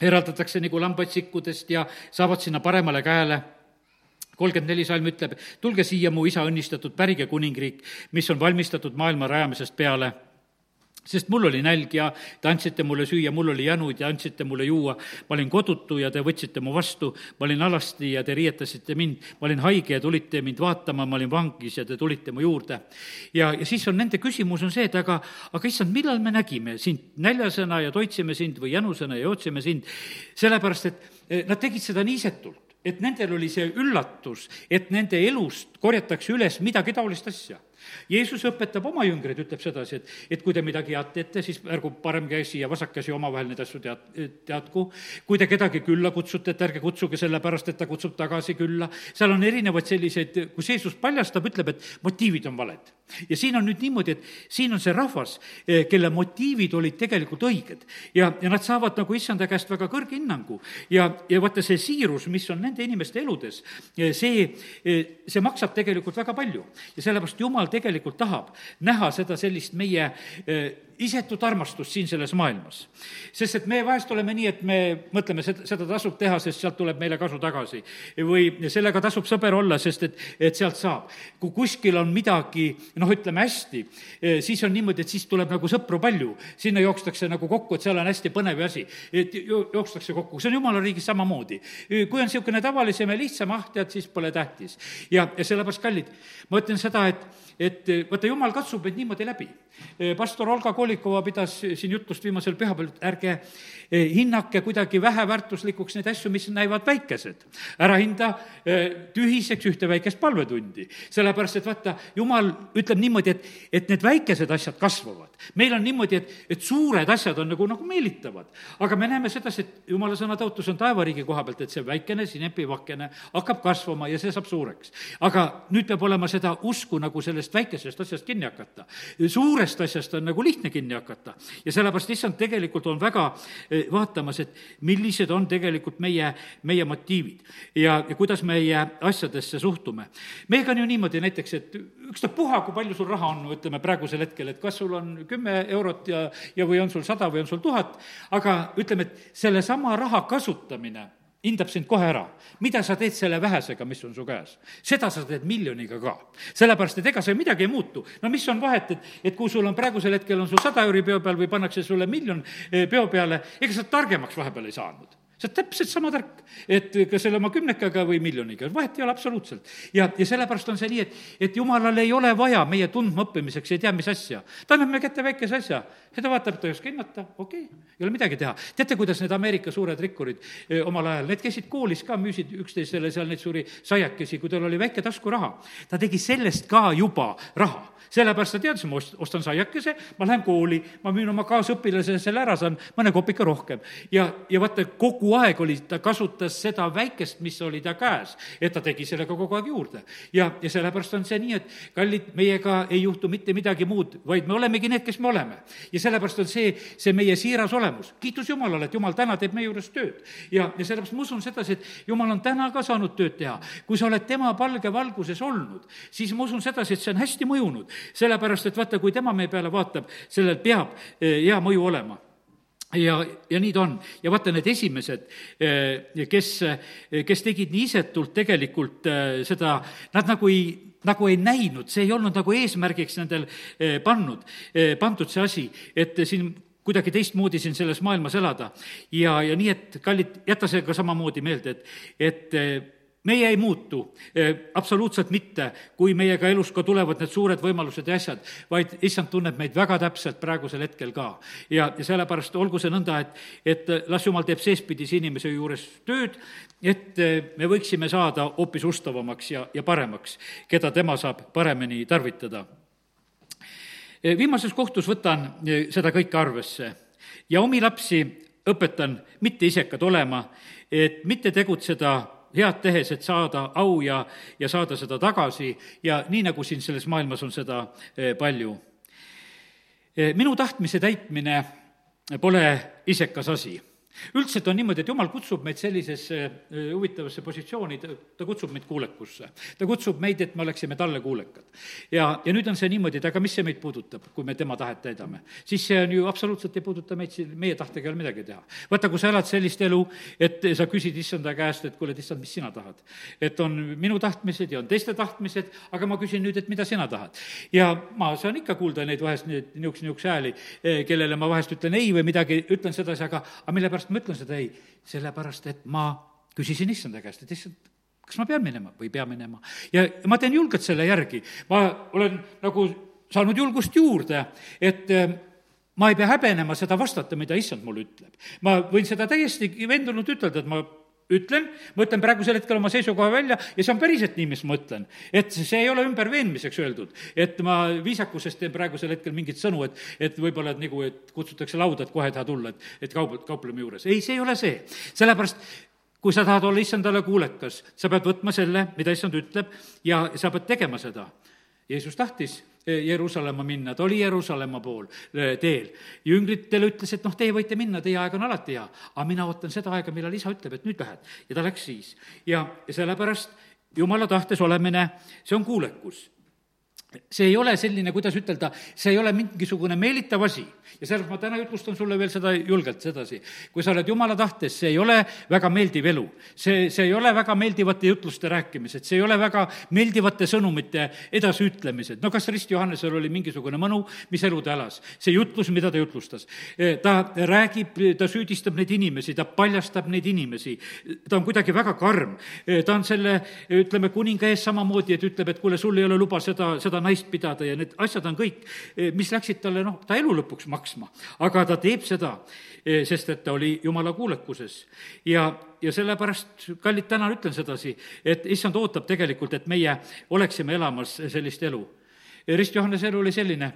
eraldatakse nagu lambaid sikkudest ja saavad sinna paremale käele. kolmkümmend neli salm ütleb, tulge siia, mu isa õnnistatud, pärige kuningriik, mis on valmistatud maailma rajamisest peale sest mul oli nälg ja te andsite mulle süüa, mul oli jänud ja andsite mulle juua. ma olin kodutu ja te võtsite mu vastu, ma olin alasti ja te riietasite mind, ma olin haige ja tulite mind vaatama, ma olin vangis ja te tulite mu juurde. ja, ja siis on nende küsimus on see, et aga, aga issand, millal me nägime sind näljasena ja toitsime sind või jänusena ja jootsime sind, sellepärast et eh, nad tegid seda niisetult et nendel oli see üllatus, et nende elust korjatakse üles midagi taolist asja Jeesus õpetab oma jüngreid, ütleb sedasi, et, et kui te midagi head teete, siis ärgu parem käsi ja vasak käsi omavahel neid asju tead, teadku. kui te kedagi külla kutsute, et ärge kutsuge sellepärast, et ta kutsub tagasi külla. seal on erinevaid selliseid, kus Jeesus paljastab, ütleb, et motiivid on valed. ja siin on nüüd niimoodi, et siin on see rahvas, eh, kelle motiivid olid tegelikult õiged ja, ja nad saavad nagu issanda käest väga kõrge hinnangu ja, ja vaata, see siirus, mis on nende inimeste eludes, eh, see, eh, see maksab tegelikult väga palju ja sellepärast Jumal tegelikult tahab näha seda sellist meie eh, isetut armastust siin selles maailmas. sest et me vahest oleme nii, et me mõtleme, seda, seda tasub teha, sest sealt tuleb meile kasu tagasi. või sellega tasub sõber olla, sest et, et sealt saab. kui kuskil on midagi, noh, ütleme hästi, eh, siis on niimoodi, et siis tuleb nagu sõpru palju. sinna jookstakse nagu kokku, et seal on hästi põnev asi. et jookstakse kokku, see on jumala riigis samamoodi. kui on niisugune tavalisem ja lihtsam, ah, tead, siis pole tähtis. ja, ja sellepärast, kallid, ma ütlen seda, et et eh, vaata, jumal katsub meid niimoodi läbi. Eh, pastor Olga Kolikova pidas siin jutlust viimasel pühapäeval, et ärge eh, hinnake kuidagi väheväärtuslikuks neid asju, mis näivad väikesed. ära hinda tühiseks ühte väikest palvetundi, sellepärast et vaata, jumal ütleb niimoodi, et, et need väikesed asjad kasvavad. Meil on niimoodi, et, et suured asjad on nagu, nagu meelitavad. aga me näeme sedasi, et jumala sõna tõotus on taevariigi koha pealt, et see väikene sinepivakene hakkab kasvama ja see saab suureks. aga nüüd peab olema seda usku nagu selles sellest väikesest asjast kinni hakata. suurest asjast on nagu lihtne kinni hakata ja sellepärast issand tegelikult on väga eh, vaatamas, et millised on tegelikult meie, meie motiivid ja, ja kuidas meie asjadesse suhtume. meiega on ju niimoodi näiteks, et ükstapuha, kui palju sul raha on, ütleme praegusel hetkel, et kas sul on kümme eurot ja, ja või on sul sada või on sul tuhat, aga ütleme, et sellesama raha kasutamine hindab sind kohe ära. mida sa teed selle vähesega, mis on su käes? seda sa teed miljoniga ka. sellepärast, et ega see midagi ei muutu. no mis on vahet, et, et kui sul on praegusel hetkel on sul sada euri peo peal või pannakse sulle miljon eh, peo peale, ega sa targemaks vahepeal ei saanud see on täpselt sama tark, et kas selle oma kümnekaga või miljoniga, vahet ei ole absoluutselt. ja, ja sellepärast on see nii, et, et jumalal ei ole vaja meie tundmaõppimiseks ei tea mis asja. ta annab meie kätte väikese asja ja ta vaatab, ta ei oska hinnata, okei okay,, ei ole midagi teha. teate, kuidas need Ameerika suured rikkurid eh, omal ajal, need käisid koolis ka, müüsid üksteisele seal neid suuri saiakesi, kui tal oli väike taskuraha. ta tegi sellest ka juba raha sellepärast ta teadis, ma ost-, ostan saiakese, ma lähen kooli, ma müün oma kaasõpilasele selle ära, saan mõne kopika rohkem. ja, ja vaata, kogu aeg oli, ta kasutas seda väikest, mis oli ta käes, et ta tegi sellega kogu aeg juurde. ja, ja sellepärast on see nii, et kallid, meiega ei juhtu mitte midagi muud, vaid me olemegi need, kes me oleme. ja sellepärast on see, see meie siiras olemus. kiitus Jumalale, et Jumal täna teeb meie juures tööd. ja, ja sellepärast ma usun sedasi, et Jumal on täna ka saanud tööd teha. kui sa oled tema palge valguses olnud, siis ma usun sedasi, et see on hästi mõjunud sellepärast et vaata, kui tema meie peale vaatab, sellel peab eh, hea mõju olema ja, ja nii ta on. ja vaata, need esimesed, kes, kes tegid nii isetult tegelikult seda, nad nagu ei, nagu ei näinud, see ei olnud nagu eesmärgiks nendel pannud, pandud see asi, et siin kuidagi teistmoodi siin selles maailmas elada. ja, ja nii, et kallid, jäta see ka samamoodi meelde, et, et eh, meie ei muutu eh, absoluutselt mitte, kui meiega elus ka tulevad need suured võimalused ja asjad, vaid issand tunneb meid väga täpselt praegusel hetkel ka. ja, ja sellepärast olgu see nõnda, et, et las jumal teeb seespidise inimese juures tööd, et eh, me võiksime saada hoopis ustavamaks ja, ja paremaks, keda tema saab paremini tarvitada Eh, viimases kohtus võtan seda kõike arvesse ja omi lapsi õpetan mitte isekad olema, et mitte tegutseda head tehes, et saada au ja, ja saada seda tagasi ja nii, nagu siin selles maailmas on seda eh, palju. minu tahtmise täitmine pole isekas asi üldiselt on niimoodi, et jumal kutsub meid sellisesse äh, huvitavasse positsiooni, ta, ta kutsub meid kuulekusse. ta kutsub meid, et me oleksime talle kuulekad. ja, ja nüüd on see niimoodi, et aga mis see meid puudutab, kui me tema tahet täidame? siis see on ju absoluutselt ei puuduta meid, siin meie tahtega ei ole midagi teha. vaata, kui sa elad sellist elu, et sa küsid issanda käest, et kuule, et issand, mis sina tahad? et on minu tahtmised ja on teiste tahtmised, aga ma küsin nüüd, et mida sina tahad? ja ma saan ikka kuulda neid vahest neid niisuguseid, niisuguseid hääli, eh, kellele ma vahest ütlen ei või midagi, ütlen sedasi, aga, aga mille pärast sellepärast ma ütlen seda ei, sellepärast et ma küsisin issanda käest, et issand, kas ma pean minema või ei pea minema. ja ma teen julgelt selle järgi, ma olen nagu saanud julgust juurde, et eh, ma ei pea häbenema seda vastata, mida issand mulle ütleb. ma võin seda täiesti veendunult ütelda, et ma ütlen, ma ütlen praegusel hetkel oma seisukoha välja ja see on päriselt nii, mis ma ütlen. et see ei ole ümberveenmiseks öeldud, et ma viisakusest teen praegusel hetkel mingeid sõnu, et, et võib-olla, et nagu, et kutsutakse lauda, et kohe ei taha tulla, et, et kaup-, kaupleme juures. ei, see ei ole see. sellepärast kui sa tahad olla issandale kuulekas, sa pead võtma selle, mida issand ütleb, ja sa pead tegema seda. Jeesus tahtis Jeruusalemma minna, ta oli Jeruusalemma pool teel. jünglitele ütles, et noh, teie võite minna, teie aeg on alati hea, aga mina ootan seda aega, millal isa ütleb, et nüüd lähed. ja ta läks siis. ja, ja sellepärast jumala tahtes olemine, see on kuulekus see ei ole selline, kuidas ütelda, see ei ole mingisugune meelitav asi. ja sellepärast ma täna jutlustan sulle veel seda julgelt sedasi. kui sa oled jumala tahtes, see ei ole väga meeldiv elu. see, see ei ole väga meeldivate jutluste rääkimised, see ei ole väga meeldivate sõnumite edasiütlemised. no kas Rist Johannesel oli mingisugune mõnu, mis elu ta elas? see jutlus, mida ta jutlustas. ta räägib, ta süüdistab neid inimesi, ta paljastab neid inimesi, ta on kuidagi väga karm. ta on selle, ütleme, kuninga ees samamoodi, et ütleb, et kuule, sul ei ole luba seda, seda naist pidada ja need asjad on kõik, eh, mis läksid talle noh, ta elu lõpuks maksma. aga ta teeb seda, eh, sest et ta oli jumala kuulekuses. ja, ja sellepärast, kallid, täna ütlen sedasi, et issand ootab tegelikult, et meie oleksime elamas sellist elu. Rist Johannese elu oli selline,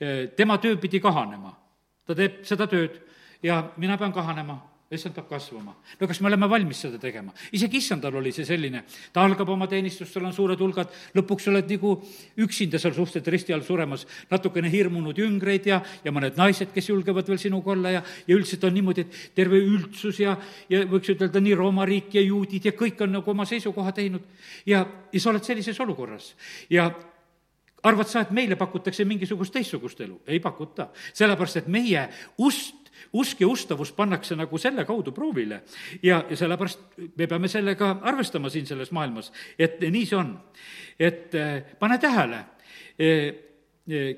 eh, tema töö pidi kahanema. ta teeb seda tööd ja mina pean kahanema issand peab kasvama. no kas me oleme valmis seda tegema? isegi issandal oli see selline, ta algab oma teenistust, seal on suured hulgad, lõpuks oled nagu üksinda seal suhteliselt risti all suremas, natukene hirmunud jüngreid ja, ja mõned naised, kes julgevad veel sinuga olla ja, ja üldiselt on niimoodi, et terve üldsus ja, ja võiks ütelda nii Rooma riik ja juudid ja kõik on nagu oma seisukoha teinud. ja, ja sa oled sellises olukorras ja arvad sa, et meile pakutakse mingisugust teistsugust elu? ei pakuta, sellepärast et meie ust usk ja ustavus pannakse nagu selle kaudu proovile. ja, ja sellepärast me peame sellega arvestama siin selles maailmas, et nii see on. et eh, pane tähele, eh, eh,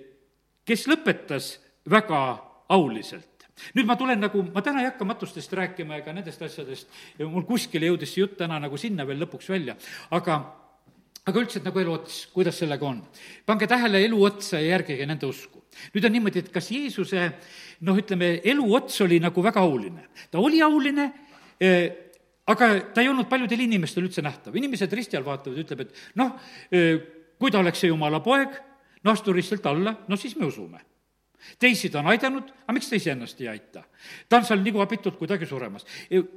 kes lõpetas väga auliselt nüüd ma tulen nagu, ma täna ei hakka matustest rääkima ega nendest asjadest, mul kuskile jõudis see jutt täna nagu sinna veel lõpuks välja, aga aga üldiselt nagu eluots, kuidas sellega on? pange tähele elu otsa ja järgige nende usku. nüüd on niimoodi, et kas Jeesuse noh, ütleme, eluots oli nagu väga auline. ta oli auline eh,, aga ta ei olnud paljudel inimestel üldse nähtav. inimesed risti all vaatavad, ütleb, et noh eh,, kui ta oleks see jumala poeg, no astu ristilt alla, no siis me usume teisi ta on aidanud, aga miks ta iseennast ei aita? ta on seal nagu abitult kuidagi suremas.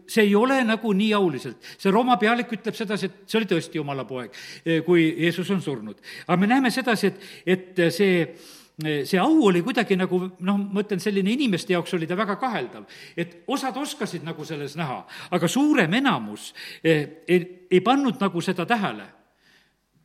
see ei ole nagu nii auliselt. see Rooma pealik ütleb sedasi, et see oli tõesti jumala poeg, eh, kui Jeesus on surnud. aga me näeme sedasi, et, et see see au oli kuidagi nagu noh, ma ütlen, selline inimeste jaoks oli ta väga kaheldav. et osad oskasid nagu selles näha, aga suurem enamus eh, ei, ei pannud nagu seda tähele.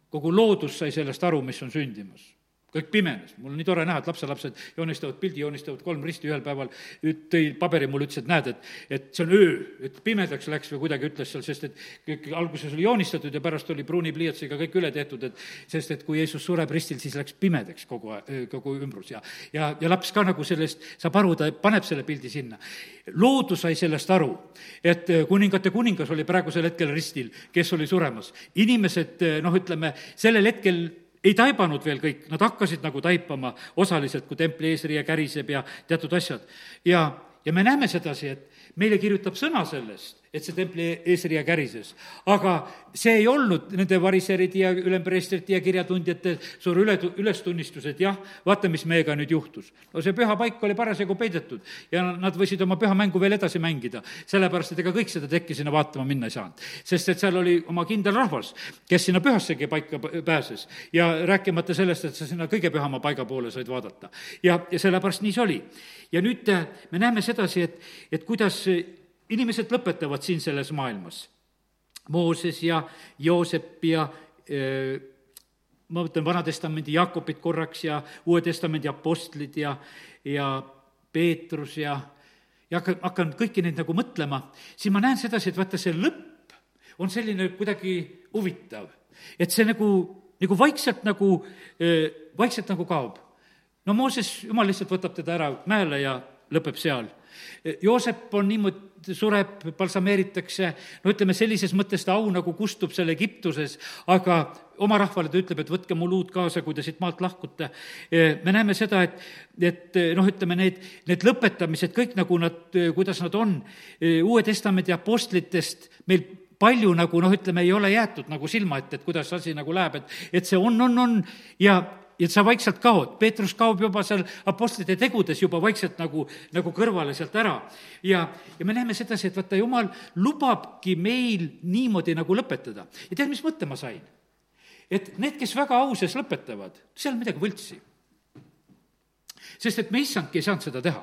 kogu loodus sai sellest aru, mis on sündimas kõik pimenes, mul on nii tore näha, et lapselapsed joonistavad pildi, joonistavad kolm risti ühel päeval, tõi paberi mulle, ütles, et näed, et, et see on öö, et pimedaks läks või kuidagi ütles seal, sest et kõik alguses oli joonistatud ja pärast oli pruuni pliiatsiga kõik üle tehtud, et sest et kui Jeesus sureb ristil, siis läks pimedaks kogu aeg, kogu ümbrus ja, ja, ja laps ka nagu sellest saab aru, ta paneb selle pildi sinna. loodus sai sellest aru, et kuningate kuningas oli praegusel hetkel ristil, kes oli suremas. inimesed, noh, ütleme, sellel hetkel ei taibanud veel kõik, nad hakkasid nagu taipama osaliselt, kui templi eesriie käriseb ja teatud asjad. ja, ja me näeme sedasi, et meile kirjutab sõna sellest, et see templi eesriie kärises. aga see ei olnud nende variseride ja ülempreestrite ja kirjatundjate suur üle, ülestunnistus, et jah, vaata, mis meiega nüüd juhtus. no see püha paik oli parasjagu peidetud ja nad võisid oma püha mängu veel edasi mängida, sellepärast et ega kõik seda tekki sinna vaatama minna ei saanud. sest et seal oli oma kindel rahvas, kes sinna pühassegi paika pääses ja rääkimata sellest, et sa sinna kõige pühama paiga poole said vaadata. ja, ja sellepärast nii see oli. ja nüüd äh, me näeme sedasi, et, et kuidas inimesed lõpetavad siin selles maailmas. Mooses ja Joosep ja öö, ma mõtlen Vana-testamendi Jaakobit korraks ja Uue Testamendi apostlid ja, ja Peetrus ja, ja hakkan, hakkan kõiki neid nagu mõtlema, siis ma näen sedasi, et vaata, see lõpp on selline kuidagi huvitav. et see nagu, nagu vaikselt nagu, vaikselt nagu kaob. no Mooses, jumal lihtsalt võtab teda ära mäele ja lõpeb seal. Joosep on niimoodi sureb, balsameeritakse, no ütleme, sellises mõttes ta au nagu kustub seal Egiptuses, aga oma rahvale ta ütleb, et võtke mu luud kaasa, kui te siit maalt lahkute. me näeme seda, et, et noh, ütleme need, need lõpetamised, kõik nagu nad, kuidas nad on, Uue Testamendi apostlitest meil palju nagu noh, ütleme, ei ole jäetud nagu silma ette, et kuidas asi nagu läheb, et, et see on, on, on ja ja sa vaikselt kaod, Peetrus kaob juba seal apostlite tegudes juba vaikselt nagu, nagu kõrvale sealt ära. ja, ja me näeme sedasi, et vaata, jumal lubabki meil niimoodi nagu lõpetada. ja tead, mis mõtte ma sain? et need, kes väga au sees lõpetavad, seal on midagi võltsi. sest et me issandki ei saanud seda teha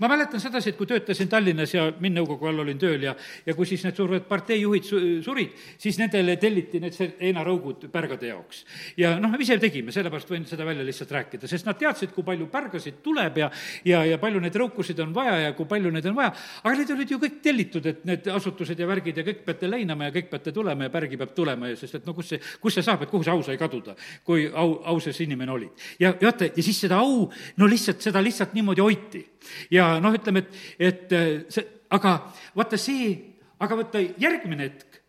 ma mäletan sedasi, et kui töötasin Tallinnas ja Minnõukogu all olin tööl ja, ja kui siis need suured parteijuhid su-, surid, siis nendele telliti need heinaraugud pärgade jaoks. ja noh, me ise tegime, sellepärast võin seda välja lihtsalt rääkida, sest nad teadsid, kui palju pärgasid tuleb ja ja, ja palju neid rõukusid on vaja ja kui palju neid on vaja, aga need olid ju kõik tellitud, et need asutused ja värgid ja kõik peate leinama ja kõik peate tulema ja pärgi peab tulema ja sest et no kus see, kus see saab, et kuhu see au sai kaduda, kui au, au sees inimene olid. ja, ja vaata, ja siis seda au, no lihtsalt, seda lihtsalt niimoodi hoiti ja noh, ütleme, et, et äh, see, aga vaata see, aga vaata järgmine hetk,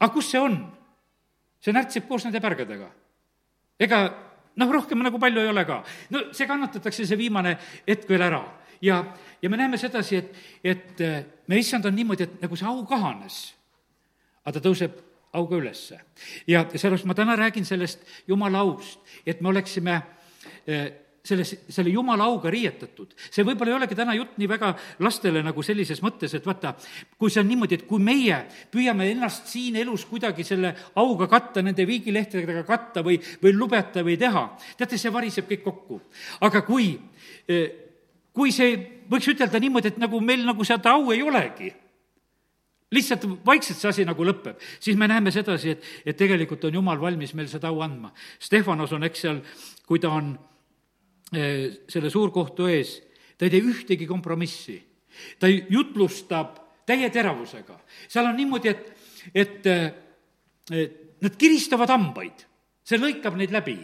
aga kus see on? see närtsib koos nende pärgadega. ega noh, rohkem nagu palju ei ole ka. no see kannatatakse, see viimane hetk veel ära. ja, ja me näeme sedasi, et, et äh, me issand on niimoodi, et nagu see au kahanes, aga ta tõuseb auga ülesse. ja sellepärast ma täna räägin sellest jumala aust, et me oleksime äh, selles, selle jumala auga riietatud. see võib-olla ei olegi täna jutt nii väga lastele nagu sellises mõttes, et vaata, kui see on niimoodi, et kui meie püüame ennast siin elus kuidagi selle auga katta, nende viigilehtedega katta või, või lubeta või teha, teate, see variseb kõik kokku. aga kui, eh, kui see, võiks ütelda niimoodi, et nagu meil nagu seda au ei olegi, lihtsalt vaikselt see asi nagu lõpeb, siis me näeme sedasi, et, et tegelikult on Jumal valmis meil seda au andma. Stefanos on, eks seal, kui ta on selle suurkohtu ees, ta ei tee ühtegi kompromissi. ta jutlustab täie teravusega. seal on niimoodi, et, et, et eh, nad kiristavad hambaid, see lõikab neid läbi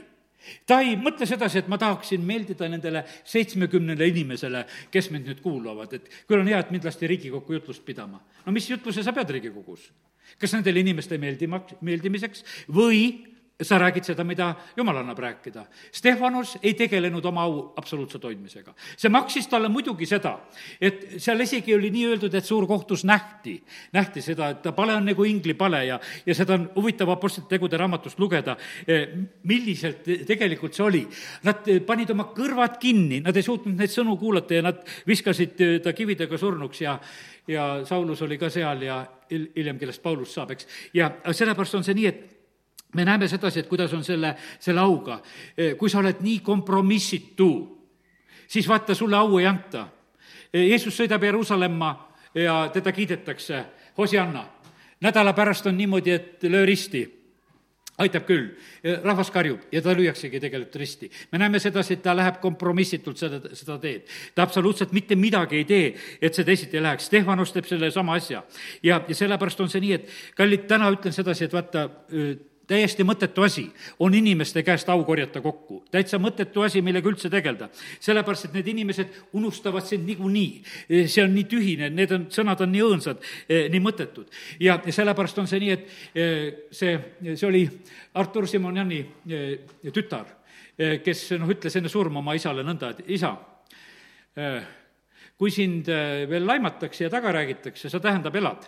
ta ei mõtle sedasi, et ma tahaksin meeldida nendele seitsmekümnele inimesele, kes mind nüüd kuulavad, et küll on hea, et mind lasti Riigikokku jutlust pidama. no mis jutluse sa pead Riigikogus? kas nendele inimeste meeldima, meeldimiseks või sa räägid seda, mida jumal annab rääkida. Stefanus ei tegelenud oma au absoluutse hoidmisega. see maksis talle muidugi seda, et seal isegi oli nii öeldud, et suurkohtus nähti, nähti seda, et ta pale on nagu inglipale ja, ja seda on huvitav Apostlite tegude raamatust lugeda, eh, milliselt tegelikult see oli. Nad panid oma kõrvad kinni, nad ei suutnud neid sõnu kuulata ja nad viskasid eh, ta kividega surnuks ja ja Saulus oli ka seal ja hiljem, kellest Paulus saab, eks. ja sellepärast on see nii, et me näeme sedasi, et kuidas on selle, selle auga. kui sa oled nii kompromissitu, siis vaata, sulle au ei anta. Jeesus sõidab Jeruusalemma ja teda kiidetakse, Hosianna. nädala pärast on niimoodi, et löö risti. aitab küll, rahvas karjub ja ta lüüaksegi tegelikult risti. me näeme sedasi, et ta läheb kompromissitult seda, seda teed. ta absoluutselt mitte midagi ei tee, et see teisiti läheks. Stefanos teeb sellesama asja. ja, ja sellepärast on see nii, et kallid, täna ütlen sedasi, et vaata, täiesti mõttetu asi on inimeste käest au korjata kokku. täitsa mõttetu asi, millega üldse tegeleda. sellepärast, et need inimesed unustavad sind niikuinii. see on nii tühine, need on, sõnad on nii õõnsad, eh, nii mõttetud. ja, sellepärast on see nii, et eh, see, see oli Artur Simonjani eh, tütar, kes noh, ütles enne surma oma isale nõnda, et isa, kui sind veel laimatakse ja taga räägitakse, see tähendab, elad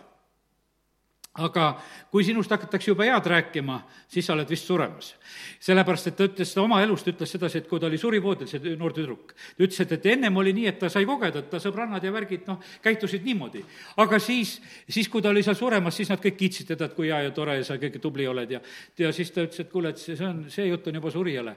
aga kui sinust hakatakse juba head rääkima, siis sa oled vist suremas. sellepärast, et ta ütles seda oma elust, ütles sedasi, et kui ta oli surivoodil, see noor tüdruk, ta ütles, et, et ennem oli nii, et ta sai kogeda, et ta sõbrannad ja värgid, noh, käitusid niimoodi. aga siis, siis kui ta oli seal suremas, siis nad kõik kiitsid teda, et kui hea ja tore ja sa kõik tubli oled ja ja siis ta ütles, et kuule, et see, see on, see jutt on juba surijale.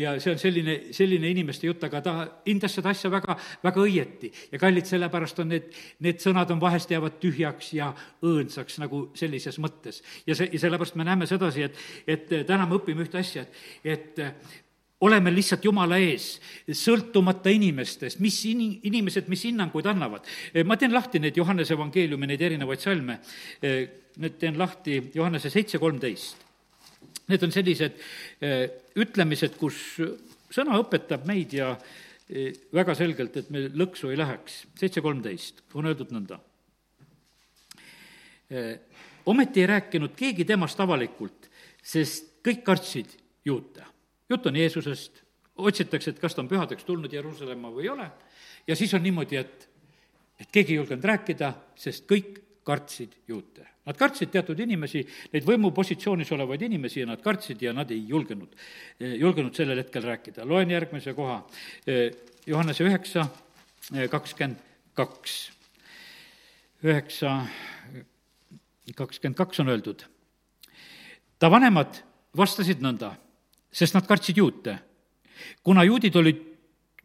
ja see on selline, selline inimeste jutt, aga ta hindas seda asja väga, väga õieti. ja kallid, sellepärast on need, need sõnad on vahest jäävad tühjaks ja õõnsaks nagu sellises mõttes. ja see, ja sellepärast me näeme sedasi, et, et täna me õpime ühte asja, et, et oleme lihtsalt Jumala ees, sõltumata inimestest, mis in-, inimesed, mis hinnanguid annavad. ma teen lahti neid Johannese evangeeliumi, neid erinevaid salme, nüüd teen lahti Johannese seitse kolmteist. Need on sellised eh, ütlemised, kus sõna õpetab meid ja eh, väga selgelt, et me lõksu ei läheks. seitse kolmteist on öeldud nõnda eh, ometi ei rääkinud keegi temast avalikult, sest kõik kartsid juuta. jutt on Jeesusest, otsitakse, et kas ta on pühadeks tulnud Jeruusalemma või ei ole, ja siis on niimoodi, et, et keegi ei julgenud rääkida, sest kõik kartsid juute. Nad kartsid teatud inimesi, neid võimupositsioonis olevaid inimesi ja nad kartsid ja nad ei julgenud, julgenud sellel hetkel rääkida. loen järgmise koha, Johannese üheksa, kakskümmend kaks. üheksa, kakskümmend kaks on öeldud. ta vanemad vastasid nõnda, sest nad kartsid juute. kuna juudid olid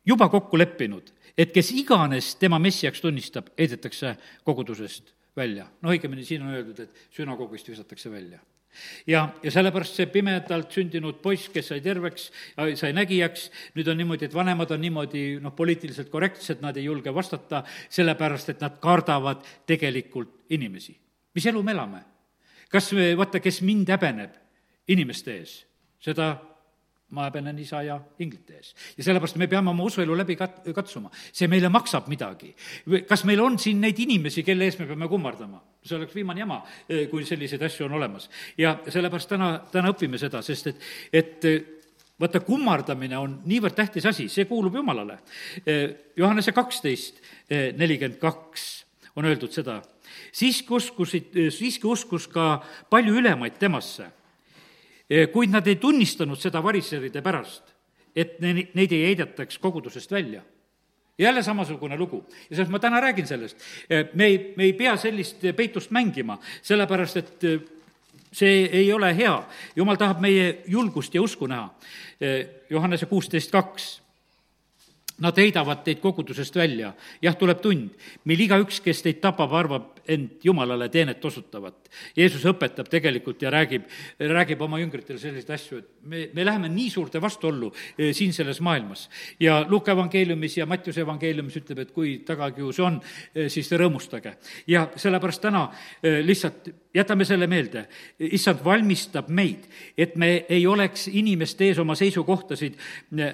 juba kokku leppinud, et kes iganes tema messiaks tunnistab, heidetakse kogudusest välja. no õigemini siin on öeldud, et sünagogist visatakse välja ja, ja sellepärast see pimedalt sündinud poiss, kes sai terveks, sai nägijaks, nüüd on niimoodi, et vanemad on niimoodi noh, poliitiliselt korrektsed, nad ei julge vastata, sellepärast et nad kardavad tegelikult inimesi mis elu me elame? kas vaata, kes mind häbeneb inimeste ees, seda ma häbenen isa ja inglite ees. ja sellepärast me peame oma usuelu läbi kat-, katsuma. see meile maksab midagi. kas meil on siin neid inimesi, kelle ees me peame kummardama? see oleks viimane jama, eh, kui selliseid asju on olemas. ja sellepärast täna, täna õpime seda, sest et, et eh, vaata, kummardamine on niivõrd tähtis asi, see kuulub Jumalale. Eh, Johannese kaksteist nelikümmend kaks on öeldud seda siiski uskusid, siiski uskus ka palju ülemaid temasse. kuid nad ei tunnistanud seda variseride pärast, et ne-, neid ei heidetaks kogudusest välja jälle samasugune lugu. ja sellest ma täna räägin sellest. me ei, me ei pea sellist peitust mängima, sellepärast et see ei ole hea. jumal tahab meie julgust ja usku näha. Johannese kuusteist kaks Nad heidavad teid kogudusest välja. jah, tuleb tund, mil igaüks, kes teid tapab, arvab end Jumalale teenet osutavat. Jeesus õpetab tegelikult ja räägib, räägib oma jüngritele selliseid asju, et me, me läheme nii suurde vastuollu eh, siin selles maailmas. ja Luuka evangeeliumis ja Mattiuse evangeeliumis ütleb, et kui tagakius on, eh, siis rõõmustage. ja sellepärast täna eh, lihtsalt jätame selle meelde, issand valmistab meid, et me ei oleks inimeste ees oma seisukohtasid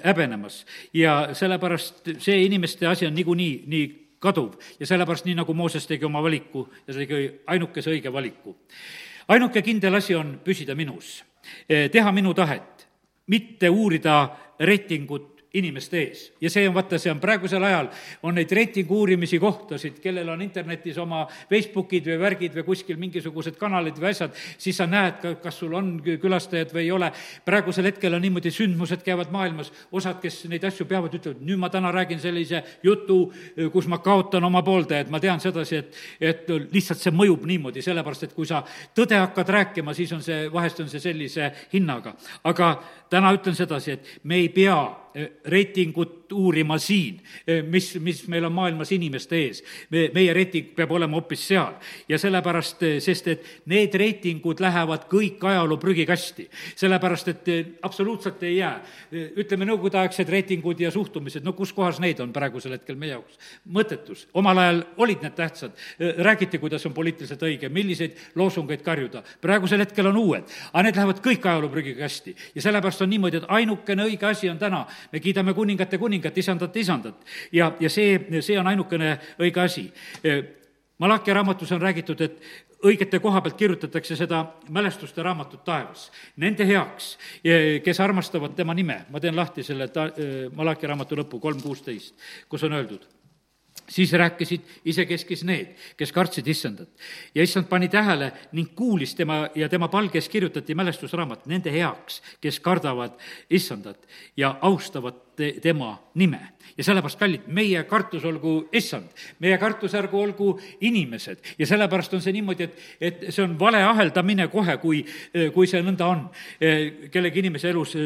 häbenemas ja sellepärast see inimeste asi on niikuinii nii kaduv ja sellepärast, nii nagu Mooses tegi oma valiku ja tegi ainukese õige valiku. ainuke kindel asi on püsida minus, teha minu tahet, mitte uurida reitingut inimeste ees. ja see on, vaata, see on praegusel ajal, on neid reitingu uurimisi kohtasid, kellel on internetis oma Facebookid või värgid või kuskil mingisugused kanalid või asjad, siis sa näed, kas sul on külastajad või ei ole. praegusel hetkel on niimoodi, sündmused käivad maailmas, osad, kes neid asju peavad, ütlevad, nüüd ma täna räägin sellise jutu, kus ma kaotan oma pooldajad, ma tean sedasi, et, et lihtsalt see mõjub niimoodi, sellepärast et kui sa tõde hakkad rääkima, siis on see, vahest on see sellise hinnaga. aga täna ütlen sedasi, et me ei pea reitingut uurima siin, mis, mis meil on maailmas inimeste ees. me, meie reiting peab olema hoopis seal ja sellepärast, sest et need reitingud lähevad kõik ajaloo prügikasti. sellepärast, et absoluutselt ei jää. ütleme, nõukogudeaegsed reitingud ja suhtumised, no kus kohas neid on praegusel hetkel meie jaoks? mõttetus. omal ajal olid need tähtsad, räägiti, kuidas on poliitiliselt õige, milliseid loosungeid karjuda. praegusel hetkel on uued, aga need lähevad kõik ajaloo prügikasti ja sellepärast on niimoodi, et ainukene õige asi on täna, me kiidame kuningate kuningat, isandat, isandat. ja, ja see, see on ainukene õige asi. Malachi raamatus on räägitud, et õigete koha pealt kirjutatakse seda mälestuste raamatut taevas. Nende heaks, kes armastavad tema nime, ma teen lahti selle ta-, Malachi raamatu lõpu, kolm kuusteist, kus on öeldud siis rääkisid isekeskis need, kes kartsid issandat. ja issand pani tähele ning kuulis tema ja tema palges kirjutati mälestusraamat nende heaks, kes kardavad issandat ja austavad te, tema nime. ja sellepärast, kallid, meie kartus olgu issand, meie kartus ärgu olgu inimesed ja sellepärast on see niimoodi, et, et see on vale aheldamine kohe, kui, kui see nõnda on kellegi inimese elus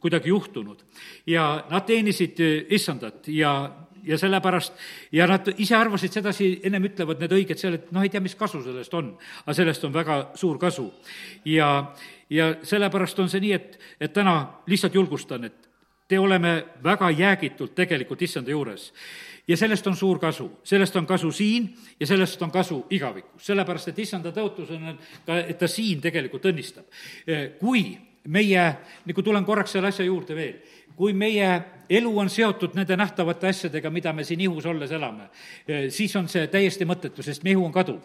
kuidagi juhtunud. ja nad teenisid issandat ja ja sellepärast, ja nad ise arvasid sedasi, ennem ütlevad need õiged seal, et noh, ei tea, mis kasu sellest on. aga sellest on väga suur kasu. ja, ja sellepärast on see nii, et, et täna lihtsalt julgustan, et te oleme väga jäägitult tegelikult issanda juures ja sellest on suur kasu, sellest on kasu siin ja sellest on kasu igavikus, sellepärast et issanda tõotus on ka, et ta siin tegelikult õnnistab. kui meie, nagu tulen korraks selle asja juurde veel, kui meie elu on seotud nende nähtavate asjadega, mida me siin ihus olles elame, siis on see täiesti mõttetu, sest meie ihu on kaduv.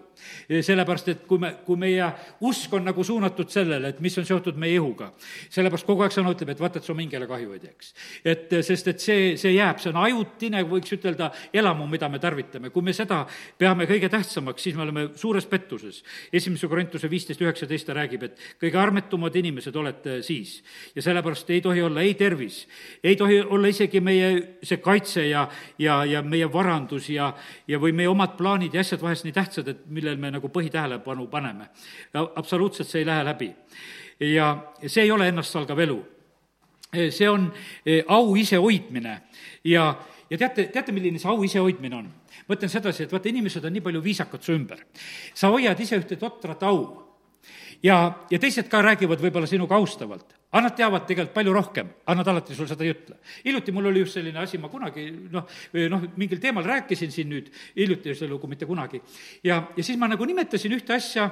sellepärast, et kui me, kui meie usk on nagu suunatud sellele, et mis on seotud meie ihuga, sellepärast kogu aeg sõna ütleb, et vaata, et su mingile kahju ei teeks. et sest, et see, see jääb, see on ajutine, võiks ütelda, elamu, mida me tarvitame. kui me seda peame kõige tähtsamaks, siis me oleme suures pettuses. esimese Korintuse viisteist üheksateist ta räägib, et kõige armetumad inimesed olete siis. ja sellepärast ei tohi olla ei tervis, ei tohi olla isegi meie see kaitse ja, ja, ja meie varandus ja, ja või meie omad plaanid ja asjad vahest nii tähtsad, et millel me nagu põhitähelepanu paneme. absoluutselt see ei lähe läbi. ja see ei ole ennastsalgav elu. see on e, au isehoidmine ja, ja teate, teate, milline see au isehoidmine on? ma ütlen sedasi, et vaata, inimesed on nii palju viisakad su ümber. sa hoiad ise ühte totrat au ja, ja teised ka räägivad võib-olla sinuga austavalt. Aga nad teavad tegelikult palju rohkem, aga nad alati sulle seda ei ütle. hiljuti mul oli just selline asi, ma kunagi noh, noh, mingil teemal rääkisin siin nüüd, hiljuti lugu, mitte kunagi, ja, ja siis ma nagu nimetasin ühte asja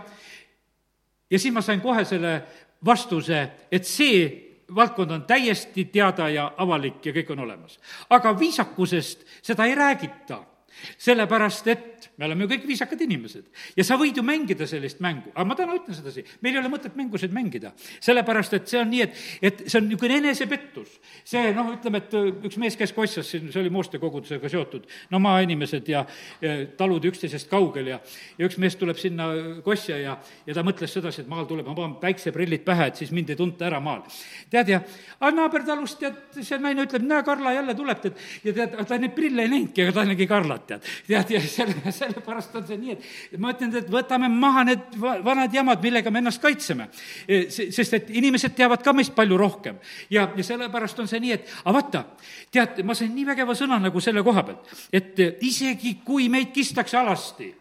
ja siis ma sain kohe selle vastuse, et see valdkond on täiesti teada ja avalik ja kõik on olemas. aga viisakusest seda ei räägita sellepärast, et me oleme ju kõik viisakad inimesed ja sa võid ju mängida sellist mängu, aga ma täna ütlen sedasi, meil ei ole mõtet mängusid mängida. sellepärast, et see on nii, et, et see on niisugune enesepettus. see noh, ütleme, et üks mees käis Kossas siin, see oli Mooste kogudusega seotud, no maainimesed ja, ja talud üksteisest kaugel ja, ja üks mees tuleb sinna Kossa ja, ja ta mõtles sedasi, et maal tuleb, ma panen päikseprillid pähe, et siis mind ei tunta ära maal. tead, ja aga naabertalust tead, see naine ütleb, näe, Karla jälle tuleb, tead, ja tead, ta neid prille ei näinudki, aga ta nägi Karlat tead. tead, ja selle, sellepärast on see nii, et ma ütlen, et võtame maha need vanad jamad, millega me ennast kaitseme. E, sest et inimesed teavad ka meist palju rohkem. ja, ja sellepärast on see nii, et aga vaata, tead, ma sain nii vägeva sõna nagu selle koha pealt, et isegi kui meid kistakse alasti,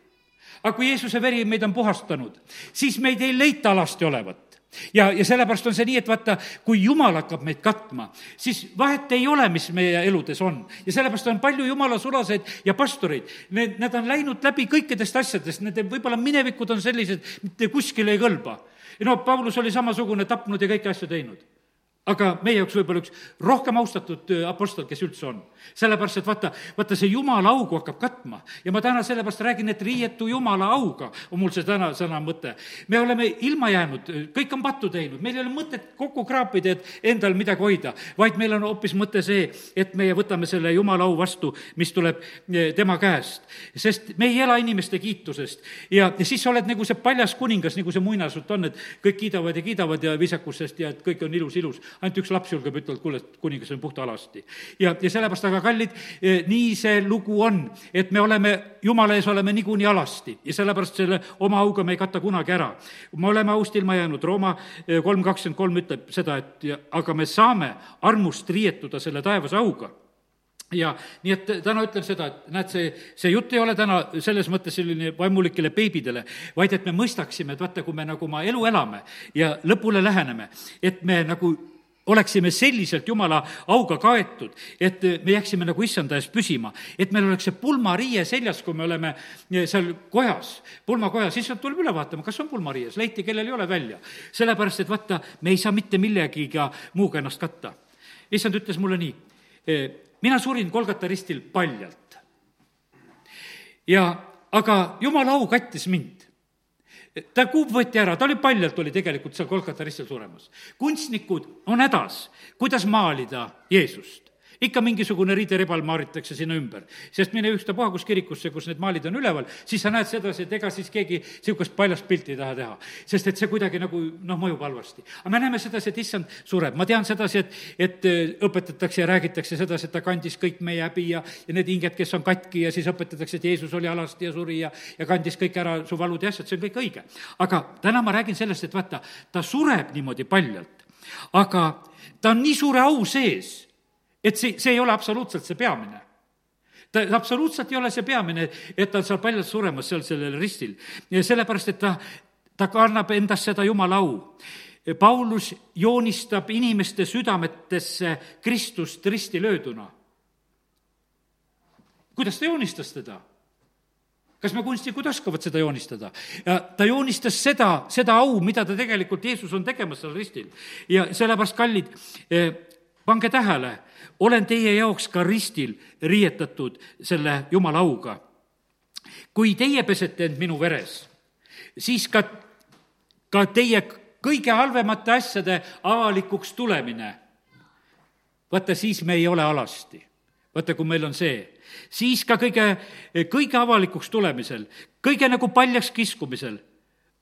aga kui Jeesuse veri meid on puhastanud, siis meid ei leita alasti olevat ja, ja sellepärast on see nii, et vaata, kui Jumal hakkab meid katma, siis vahet ei ole, mis meie eludes on. ja sellepärast on palju Jumala sulaseid ja pastoreid, need, nad on läinud läbi kõikidest asjadest, nende võib-olla minevikud on sellised, mitte kuskile ei kõlba. no Paulus oli samasugune, tapnud ja kõiki asju teinud aga meie jaoks võib-olla üks rohkem austatud äh, apostel, kes üldse on. sellepärast, et vaata, vaata see jumala augu hakkab katma ja ma täna sellepärast räägin, et riietu jumala auga on mul see täna sõna mõte. me oleme ilma jäänud, kõik on pattu teinud, meil ei ole mõtet kokku kraapida, et endal midagi hoida, vaid meil on hoopis mõte see, et meie võtame selle jumala au vastu, mis tuleb äh, tema käest. sest me ei ela inimeste kiitusest ja, ja siis sa oled nagu see paljas kuningas, nagu see muinasjutt on, et kõik kiidavad ja kiidavad ja viisakusest ja et kõik on ilus, ilus ainult üks laps julgeb ütelda, kuule, et kuningas on puhta alasti. ja, ja sellepärast, aga kallid, eh, nii see lugu on, et me oleme, jumala ees oleme niikuinii alasti ja sellepärast selle oma auga me ei kata kunagi ära. me oleme aust ilma jäänud, Rooma eh, kolm kakskümmend kolm ütleb seda, et ja, aga me saame armust riietuda selle taevase auga ja nii et täna ütlen seda, et näed, see, see jutt ei ole täna selles mõttes selline vaimulikele beebidele, vaid et me mõistaksime, et vaata, kui me nagu oma elu elame ja lõpule läheneme, et me nagu oleksime selliselt jumala auga kaetud, et me jääksime nagu issanda ees püsima, et meil oleks see pulmariie seljas, kui me oleme seal kojas, pulmakojas, issand tuleb üle vaatama, kas on pulmariies, leiti, kellel ei ole välja. sellepärast, et vaata, me ei saa mitte millegiga muuga ennast katta. issand ütles mulle nii mina surin Kolgata ristil paljalt. ja, aga jumala au kattis mind ta kuub võeti ära, ta oli paljalt, oli tegelikult seal Kolkata ristil suremas. kunstnikud on hädas, kuidas maalida Jeesust ikka mingisugune riideribal maaritakse sinna ümber. sest mine ükstapuha, kus kirikusse, kus need maalid on üleval, siis sa näed sedasi, et ega siis keegi niisugust paljast pilti ei taha teha. sest et see kuidagi nagu noh, mõjub halvasti. aga me näeme sedasi, et issand sureb, ma tean sedasi, et, et äh, õpetatakse ja räägitakse sedasi, et ta kandis kõik meie häbi ja, ja need hinged, kes on katki ja siis õpetatakse, et Jeesus oli alasti ja suri ja, ja kandis kõik ära su valud ja asjad, see on kõik õige. aga täna ma räägin sellest, et vaata, ta sureb niimoodi paljalt, aga ta on nii suure au sees et see, see ei ole absoluutselt see peamine ta absoluutselt ei ole see peamine, et ta seal paljalt suremas seal sellel ristil. sellepärast, et ta, ta kannab endas seda jumala au. Paulus joonistab inimeste südametesse Kristust risti lööduna. kuidas ta joonistas teda? kas me kunstnikud oskavad seda joonistada? ja ta joonistas seda, seda au, mida ta tegelikult, Jeesus on tegemas seal ristil. ja sellepärast, kallid, eh, pange tähele, olen teie jaoks ka ristil riietatud selle jumala auga. kui teie pesete end minu veres, siis ka, ka teie kõige halvemate asjade avalikuks tulemine, vaata, siis me ei ole alasti. vaata, kui meil on see, siis ka kõige, kõige avalikuks tulemisel, kõige nagu paljaks kiskumisel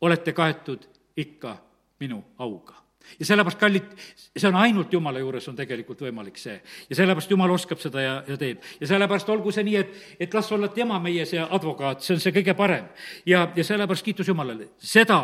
olete kaetud ikka minu auga ja sellepärast, kallid, see on ainult Jumala juures on tegelikult võimalik see. ja sellepärast Jumal oskab seda ja, ja teeb. ja sellepärast olgu see nii, et, et las olla tema meie see advokaat, see on see kõige parem. ja, ja sellepärast kiitus Jumalale. seda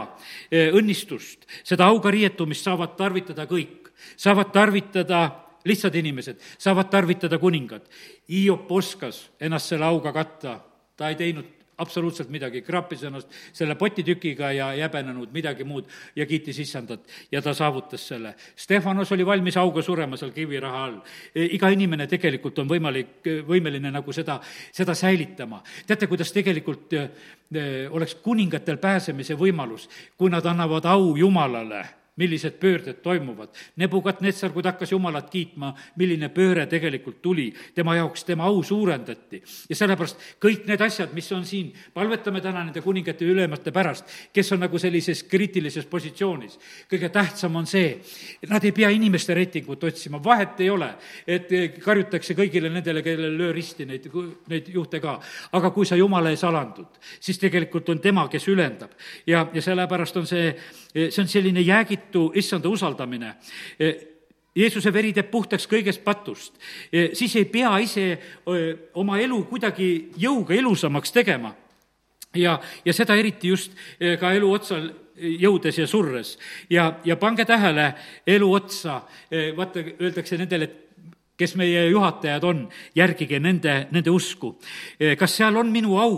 eh, õnnistust, seda auga riietumist saavad tarvitada kõik. saavad tarvitada lihtsad inimesed, saavad tarvitada kuningad. Hiop oskas ennast selle auga katta, ta ei teinud absoluutselt midagi, kraapis ennast selle potitükiga ja ei häbenenud midagi muud ja kiitis issandat ja ta saavutas selle. Stefanos oli valmis auga surema seal kiviraha all. E, iga inimene tegelikult on võimalik, võimeline nagu seda, seda säilitama. teate, kuidas tegelikult e, e, oleks kuningatel pääsemise võimalus, kui nad annavad au Jumalale millised pöörded toimuvad. Nebukat-Netsar, kui ta hakkas Jumalat kiitma, milline pööre tegelikult tuli, tema jaoks tema au suurendati. ja sellepärast kõik need asjad, mis on siin, palvetame täna nende kuningate ja ülemate pärast, kes on nagu sellises kriitilises positsioonis. kõige tähtsam on see, nad ei pea inimeste reitingut otsima, vahet ei ole, et karjutakse kõigile nendele, kellele löö risti neid, neid juhte ka. aga kui sa Jumala ees alandud, siis tegelikult on tema, kes ülendab. ja, ja sellepärast on see, see on selline jäägitu Liitu issanda usaldamine. E, Jeesuse veri teeb puhtaks kõigest patust. E, siis ei pea ise e, oma elu kuidagi jõuga ilusamaks tegema. ja, ja seda eriti just ka elu otsal jõudes ja surres. ja, ja pange tähele elu otsa, vaata, öeldakse nendele, et kes meie juhatajad on, järgige nende, nende usku. kas seal on minu au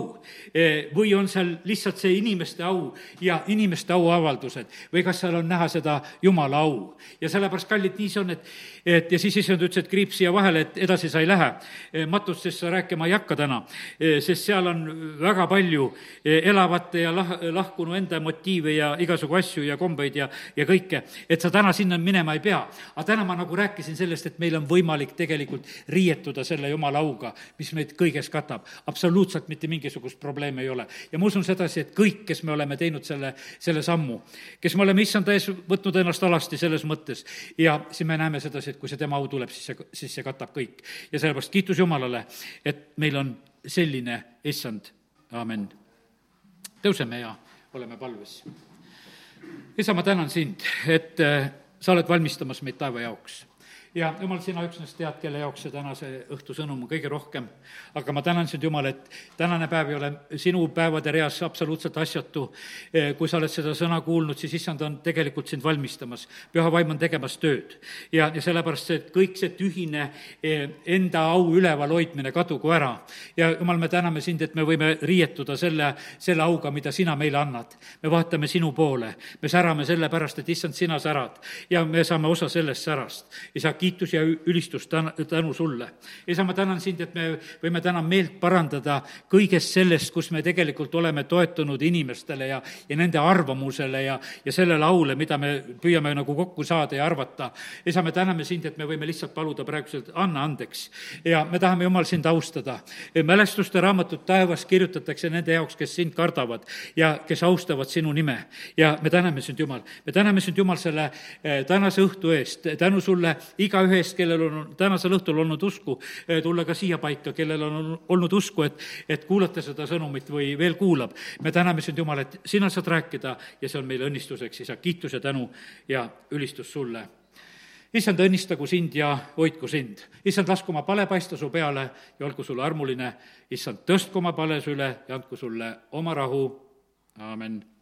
või on seal lihtsalt see inimeste au ja inimeste auavaldused või kas seal on näha seda Jumala au. ja sellepärast, kallid, nii see on, et, et ja siis issand ütles, et kriips siia vahele, et edasi sa ei lähe. matustest sa rääkima ei hakka täna, sest seal on väga palju elavate ja lah-, lahkunu enda motiive ja igasugu asju ja kombeid ja, ja kõike, et sa täna sinna minema ei pea. aga täna ma nagu rääkisin sellest, et meil on võimalik tegelikult riietuda selle jumala auga, mis meid kõiges katab. absoluutselt mitte mingisugust probleemi ei ole. ja ma usun sedasi, et kõik, kes me oleme teinud selle, selle sammu, kes me oleme issanda ees võtnud ennast alasti selles mõttes ja siis me näeme sedasi, et kui see tema au tuleb, siis see, siis see katab kõik. ja sellepärast kiitus Jumalale, et meil on selline issand, amen. tõuseme ja oleme palves. isa, ma tänan sind, et sa oled valmistamas meid taeva jaoks ja jumal, sina üksnes tead, kelle jaoks see tänase õhtu sõnum on kõige rohkem. aga ma tänan sind, Jumal, et tänane päev ei ole sinu päevade reas absoluutselt asjatu. Eh, kui sa oled seda sõna kuulnud, siis issand on tegelikult sind valmistamas. püha vaim on tegemas tööd. ja, ja sellepärast see, et kõik see tühine eh, enda au üleval hoidmine kadugu ära. ja Jumal, me täname sind, et me võime riietuda selle, selle auga, mida sina meile annad. me vaatame sinu poole, me särame sellepärast, et issand, sina särad ja me saame osa sellest särast. isa, kiitus ja ülistus tänu, sulle. isa, ma tänan sind, et me võime täna meelt parandada kõigest sellest, kus me tegelikult oleme toetunud inimestele ja, ja nende arvamusele ja, ja sellele aule, mida me püüame nagu kokku saada ja arvata. isa, me täname sind, et me võime lihtsalt paluda praeguselt, anna andeks. ja me tahame, Jumal, sind austada. mälestuste raamatut taevas kirjutatakse nende jaoks, kes sind kardavad ja kes austavad sinu nime. ja me täname sind, Jumal. me täname sind, Jumal, selle eh, tänase õhtu eest. tänu sulle iga igaühest, kellel on tänasel õhtul olnud usku, eh, tulla ka siia paika, kellel on olnud usku, et, et kuulata seda sõnumit või veel kuulab. me täname sind, Jumal, et sina saad rääkida ja see on meile õnnistuseks, isa, kiitus ja tänu ja ülistus sulle issand, õnnistagu sind ja hoidku sind. issand, lasku oma pale paista su peale ja olgu sulle armuline. issand, tõstku oma pale süle ja andku sulle oma rahu. aamen